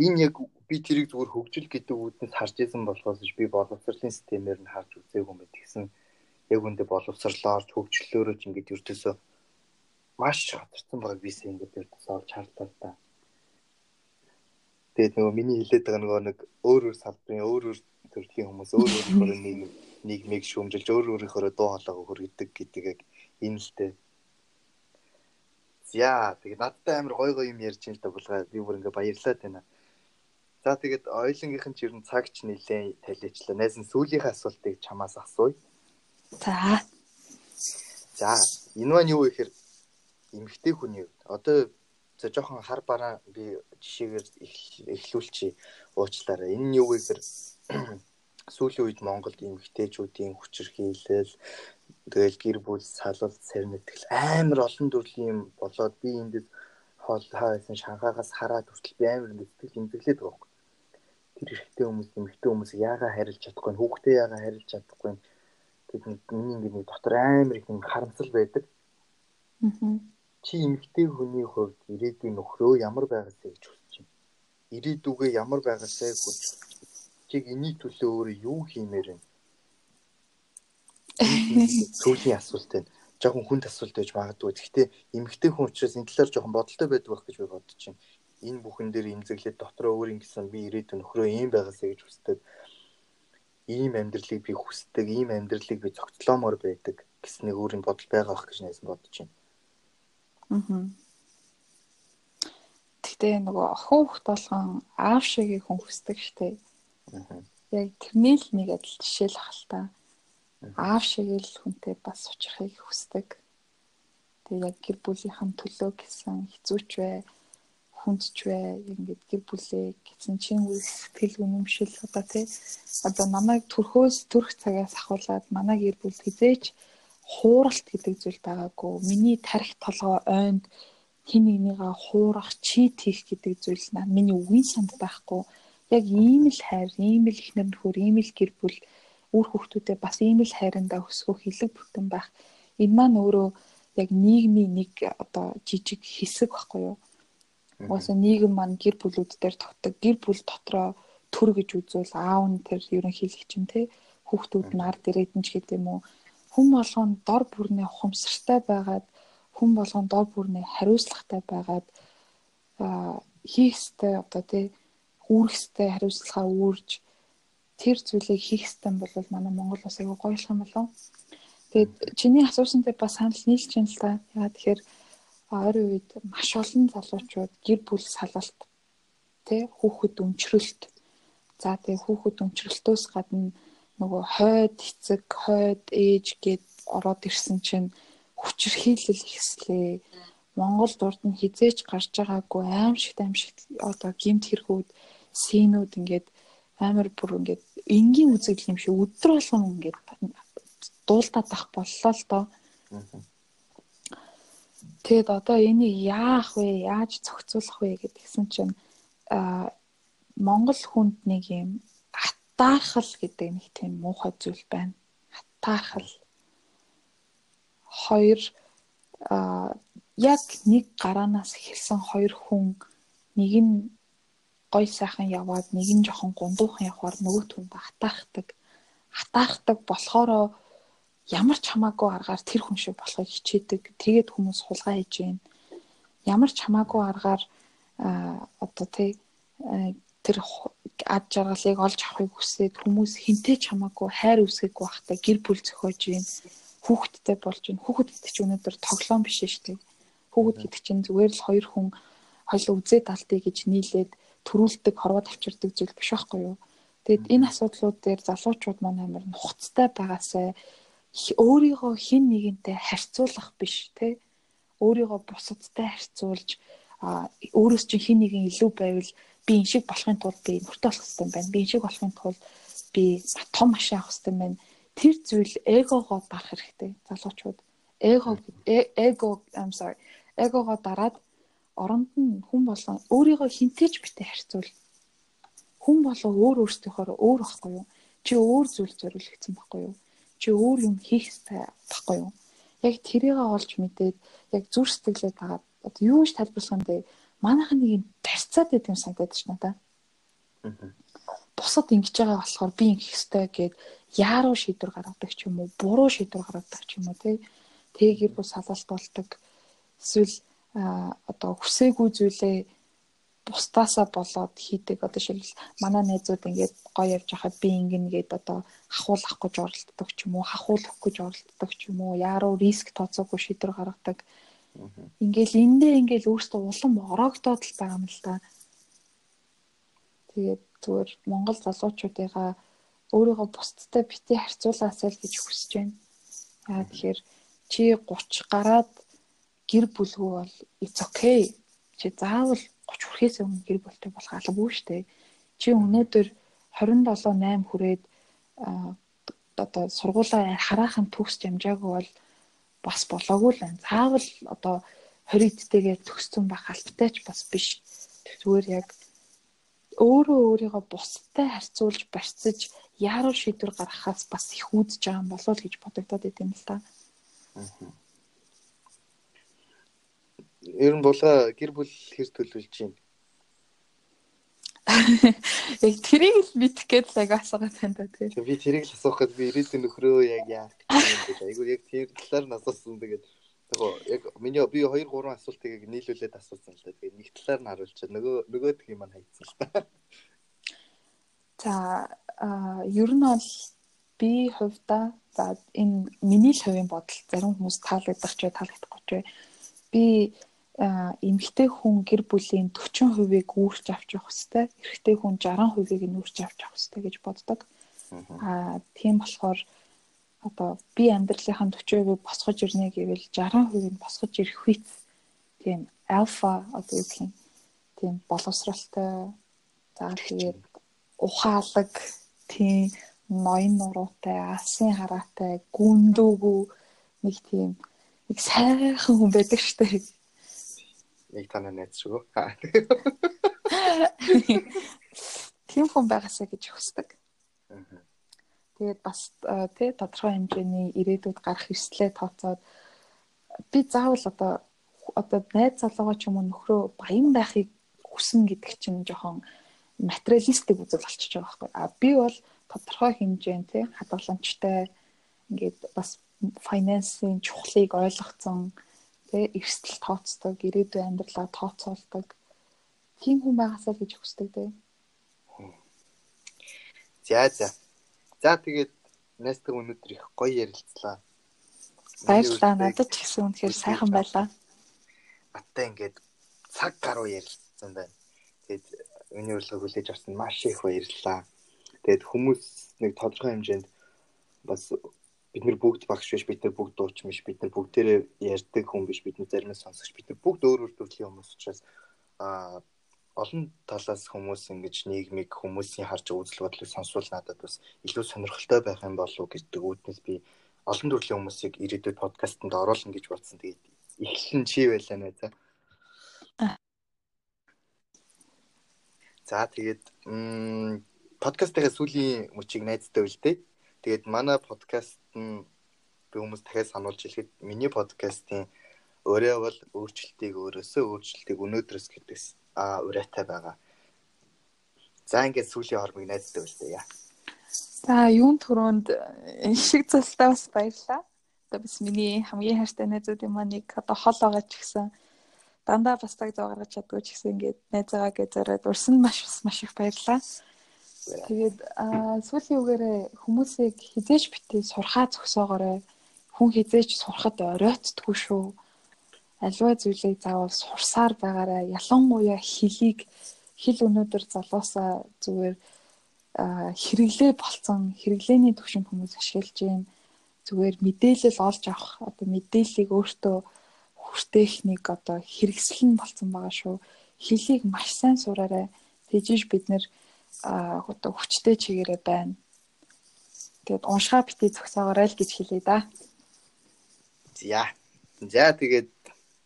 Энэ яг би тэрийг зүгээр хөгжил гэдэг үүднээс харж исэн болохоос би боловсролын системээр нь харж үзээгүй юм байна. Тэгсэн яг үндэ боловсрлоор хөгжлөөрөө ч ингээд ертөсөө маш хоцорсон баг бисээ ингээд ертөсөө олж харлаа та. Тэгээд нөгөө миний хэлээд байгаа нөгөө нэг өөр өөр салбарын өөр өөр төрлийн хүмүүс өөр өөрөөр нэг нийгмийг шүүмжилж өөр өөрийнхөө дуу хоолойгоо хүргэдэг гэдэг яг энэ л дээ. За тэгээд надтай амар гой гой юм ярьж ин л да булгаа би бүр ингээ баярлаад байна. За тэгээд ойлонгийнхэн ч ер нь цагч нилээ талиачлаа. Найз нь сүүлийнхээ асуултыг чамаас асууя. За. За энэ маань юу вэ гэхээр эмгтэй хүний хувьд одоо за жоохон хар бараа би жишээгээр эхлүүлчихье уучлаарай. Энэ нь юу гэхээр сүүлийн үед Монголд эмгтээчүүдийн хүчирхийлэл Тэгэл гэр бүл салвал сэрнэтгэл амар олон төрлийн юм болоод би эндээс хоол хаяасан шанхаагаас хараад хүртэл би амар ингэ сэтгэл имзэглээд байгаа юм. Тэр эрэгтэй хүмүүс эмэгтэй хүмүүс яагаад харилж чадахгүй, хүүхдээ яагаад харилж чадахгүй. Тэг миний ингэ нэг дотор амар их юм харамсал байдаг. Аа. Чи эмэгтэй хүний хувьд ирээдүйн нөхрөө ямар байгаасаа гэж хүсэж байна. Ирээдүгөө ямар байгаасаа гэж чиг энийг төлөө өөрөө юу хиймээр байна Сүүлийн асуулт байна. Жохон хүнд асуулт байж магадгүй. Гэхдээ эмэгтэй хүн учраас энэ талаар жохон бодолтой байдаг байх гэж би бодож байна. Энэ бүхэн дээр имзэглээд дотроо өөр ингэсэн би ирээдүйн нөхрөө ийм байгаасаа гэж хүсдэг. Ийм амьдралыг би хүсдэг, ийм амьдралыг би цогцлоомоор байдаг гэсэн нэг өөрийн бодол байгаа байх гэж найсан бодож байна. Аа. Гэхдээ нөгөө хүүхд болгон аав шиг хүн хүсдэг штеп. Аа. Яг тэрний л нэг адил жишээ л ахaltaа аав шиг л хүнтэй бас очихыг хүсдэг. Тэгээ яг гэр бүлийнхэн төлөө гэсэн хэцүүч бай, хүндч бай, ингээд гэр бүлээ гэсэн чинь үл сэтгэл үнэмшил одоо тий одоо намайг төрхөөс төрх цагаас ахуулаад манай гэр бүл хизээч хууралт гэдэг зүйл байгаагүй. Миний тарих толгой ойнд хин нэгнийгаа хуурах, чит хийх гэдэг зүйл наа миний үгийн санд байхгүй. Яг ийм л хайр, ийм л ихнэр нөхөр, ийм л гэр бүл үр хүүхдүүдэд бас ийм л хайрандаа өсгөх хилэг бүтэн байх. Энэ маань өөрөө яг нийгмийн нэг одоо жижиг хэсэг байхгүй юу? Угаасаа нийгэм маань гэр бүлүүд дээр тогтдог. Гэр бүл дотроо төр гэж үзвэл аав нь тэр ерөнхийлөгч юм те хүүхдүүд нь ард ирээдэн ч гэдэг юм уу. Хүн болгоно дор бүрнээ ухамсартай байгаад хүн болгоно дор бүрнээ хариуцлагатай байгаад хийхстэй одоо тий үүрхстэй хариуцлага үүрж тэр зүйлийг хийх стан бол манай Монгол улс айгүй гоёлох юм болов. Тэгээд чиний асуусантай бас санал нийлж байна л та. Яагаад тэгэхээр ойрын үед маш олон залуучууд гэр бүл салалт тэ хүүхэд өмчрөлт за тэгээ хүүхэд өмчрөлтөөс гадна нөгөө хойд эцэг хойд ээж гэд ороод ирсэн чинь хүчирхийлэл ихслээ. Монгол урд нь хизээч гарч байгаагүй аимшигт аимшигт одоо гимт хэрэгүүд синүүд ингээд амар бүр ингээд энгийн үзэгдэл юм шиг өдөр болгон ингээд дуулдаад ах боллоо л доо. Тэгэд одоо энийг яах вэ? Яаж зохицуулах вэ гэдгсэн чинь а Монгол хүнд нэг юм хатаахал гэдэг нэг тийм муухай зүйл байна. Хатаахал. Хоёр а яг нэг гараанаас эхэлсэн хоёр хүн нэг нь гой сайхан яваад нэг нь жоохон гундуухан явахаар нөгөө түнд хатаахдаг. Хатаахдаг болохоро ямар ч хамаагүй аргаар тэр хүн шиг болохыг хичээдэг. Тэгээд хүмүүс хулгай хийж байна. Ямар ч хамаагүй аргаар одоо тий тэр ад жаргалыг олж авахыг хүсээд хүмүүс хинтээ ч хамаагүй хайр үсгээгүй байхдаа гэр бүл зохиож юм хүүхэдтэй болж байна. Хүүхэд гэдэг чинь өнөөдөр тоглоом биш шүү дээ. Хүүхэд гэдэг чинь зүгээр л хоёр хүн хоёул үзээд алдъя гэж нийлээд төрүүлдэг, хорвоод авчирдаг зүйл биш байхгүй юу? Тэгэд энэ асуудлууд дээр залуучууд маань амар нухацтай байгаасай өөрийгөө хин нэгэнтэй харьцуулах биш те өөрийгөө бусадтай харьцуулж өөрөөс чинь хин нэгэн илүү байвал би энэ шиг болохын тулд би нөртөө болох хэрэгтэй байна. Би энэ шиг болохын тулд би том машин авах хэрэгтэй байна. Тэр зүйл эгогоо дарах хэрэгтэй. Залуучууд эго эго I'm sorry. Эгогоо дараад оронд нь хүн болон өөрийгөө хинтээж битээ харьцуул. Хүн болоо өөр өөртөөхөөр өөр байхгүй юу? Чи өөр зүйл зориулагдсан байхгүй юу? Чи өөр юм хийх хэрэгтэй байхгүй юу? Яг тэрийг олж мэдээд яг зүр сэтгэлээ дагаад одоо юу гэж тайлбарлах юм бэ? Манайхан нэг юм тарцаад байт юм санагдаад ш надаа. Бусад ингэж байгаа болохоор би ингэх ёстой гэд яаруу шийдвэр гаргадаг ч юм уу, буруу шийдвэр гаргадаг ч юм уу тий. Тэгээр бус салалт болдог. Эсвэл одоо хүсээгүй зүйлээ бусдаасаа болоод хийдэг одоо шилбэл манай найзууд ингээд гоё явж хахад би ингэн гээд одоо ахуул авах гэж оролддог ч юм уу хахуул авах гэж оролддог ч юм уу яаруу риск тооцоогүй шийдвэр гаргадаг Ингээл эндээ ингээл өөртөө улам ороогдоод л байгаа юм л да. Тэгээд зүгээр Монгол залуучуудыгаа өөрийгөө бусдтай бити харьцуулаасай л гэж хүсэж байна. Яа тэгэхээр чи 30 гараад гэр бүлгүй бол it's okay. Чи заавал 30 хүрэхээс өмнө гэр бүлтэй болох албагүй шүү дээ. Чи өнөөдөр 27 8 хүрээд одоо сургуулаа хараахан төгсч амжаагүй бол бас болоогүй л байна. Заавал одоо 20 эдтэйгээ төгссөн байх албатай ч бас биш. Зүгээр яг өөрөө өөрийгөө бусдтай харьцуулж барьцаж яаруу шийдвэр гаргахаас бас их үүдж байгаа юм болов уу гэж бодогдоод идэм л та. Ер нь булга гэр бүл хэр төлөвлөж байна? Яг тэрийг л мэдэх гээд л аяга асуугаад байна да тэгээ. Би тэрийг л асуухад би ирээдүйн нөхрөө яг яах гэж айгу яг тэр талаар нь асуусан тэгээд яг миний би 2 3 асуултыг нийлүүлээд асуусан л да. Тэгээд нэг талаар нь харуулчаа нөгөө нөгөөдг юм маань хайцсан л та. За ер нь бол би хувьдаа за энэ миний хувийн бодол зарим хүмүүс таалагдах ч таалагдахгүй ч би эмэгтэй хүн гэр бүлийн 40%-ийг үүрч авч явах хэвээр эрэгтэй хүн 60%-ийг нь үүрч авч явах хэвээр гэж боддог. Аа тийм болохоор одоо би амьдралынхаа 40%-ийг босгож ирнэ гэвэл 60%-ийг босгож ирэх үед тийм альфа одоо юу гэх юм тийм боловсралтай за тэгээд ухаалаг тийм ноён нуруутай алсын хараатай гүндүүгүү нэг тийм нэг сайхан хүн байдаг дээ нэг танаа найз шүү. Тийм хүн байгаасаа гэж хүсдэг. Тэгээд бас тий тодорхой хэмжээний ирээдүйд гарах эрсдлээ тооцоод би заавал одоо одоо найз залуугаа ч юм уу нөхрөө баян байхыг хүснэ гэдэг чинь жоохон материалистик үзэл болчихж байгаа байхгүй. А би бол тодорхой хэмжээнд тий хадгаламжтай ингээд бас финансийн чухлыг ойлгоцсон тий эрсдэл тооцдог, ирээдүйн амьдралаа тооцоолдог тийм хүн байгаасаа гэж хүсдэг дээ. За за. За тэгээд найстаг өнөөдөр их гоё ярилцлаа. Баярлалаа. Надад ч гэсэн үнэхээр сайхан байлаа. Аттай ингээд цаг гаруй ярилцсан байна. Тэгээд миний урилгыг хүлээж авсан маш их баярлалаа. Тэгээд хүмүүс нэг тодорхой хэмжээнд бас бид нар бүгд багш биш бид нар бүгд дууч биш бид нар бүгдээрээ ярьдаг хүн биш бид нар зарим нь сонсогч бид нар бүгд өөр өөр төрлийн хүмүүс учраас а олон талаас хүмүүс ингэж нийгмийг хүмүүсийн харж үзэл бодлыг сонсвол надад бас илүү сонирхолтой байх юм болов уу гэдэг үүднээс би олон төрлийн хүмүүсийг ирээдүйд подкастэнд оруулна гэж бодсон. Тэгээд эхлэн чи байлаа нэ за. За тэгээд подкастын сүүлийн мөчийг найздаа үлдээ. Тэгээд манай подкаст нь би хүмүүс дахиад сануулж хэлэхэд миний подкастын өөрөө бол өөрчлөлтийг өөрөөсөө өөрчлөлтийг өнөөдрөөс гэдэгс а урайтай байгаа. За ингээд сүүлийн хормыг найзтай байлаа яа. За юун төрөнд шиг цастаа бас баярлаа. Одоо бас миний хамгийн хайртай найзуудын маань нэг одоо хол байгаа ч гэсэн дандаа бас таг зоо гаргаж чаддгүй ч гэсэн ингээд найзаагаа гэж зориод урсан маш маш их баярлаа. Тэгээд сүүлийн үгээрээ хүмүүсийг хизээж битээ сурхаа зөксөөгоорой. Хүн хизээж сурахад оройтдгүй шүү. Аливаа зүйлийг заавал сурсаар байгаарай. Ялангуяа хөлийг хэл өнөөдөр залуусаа зүгээр хэрэглээ болцсон хэрэглээний төвшөнд хүмүүс ашиглаж байна. Зүгээр мэдээлэл олж авах одоо мэдээллийг өөртөө хүртээх нэг одоо хэрэгсэл нь болцсон байгаа шүү. Хөлийг маш сайн сураарай. Тэжиж бид нэр одоо хүчтэй чигээрээ байна. Тэгээд уншгаа бити зөксөөгөөрэй л гэж хэлье да. За. За тэгээд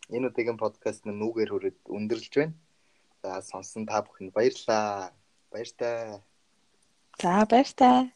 энэ удаагийн подкаст нь нүгээр хүрээд өндөрлж байна. За сонсон та бүхэнд баярлалаа. Баяртай. За баяртай.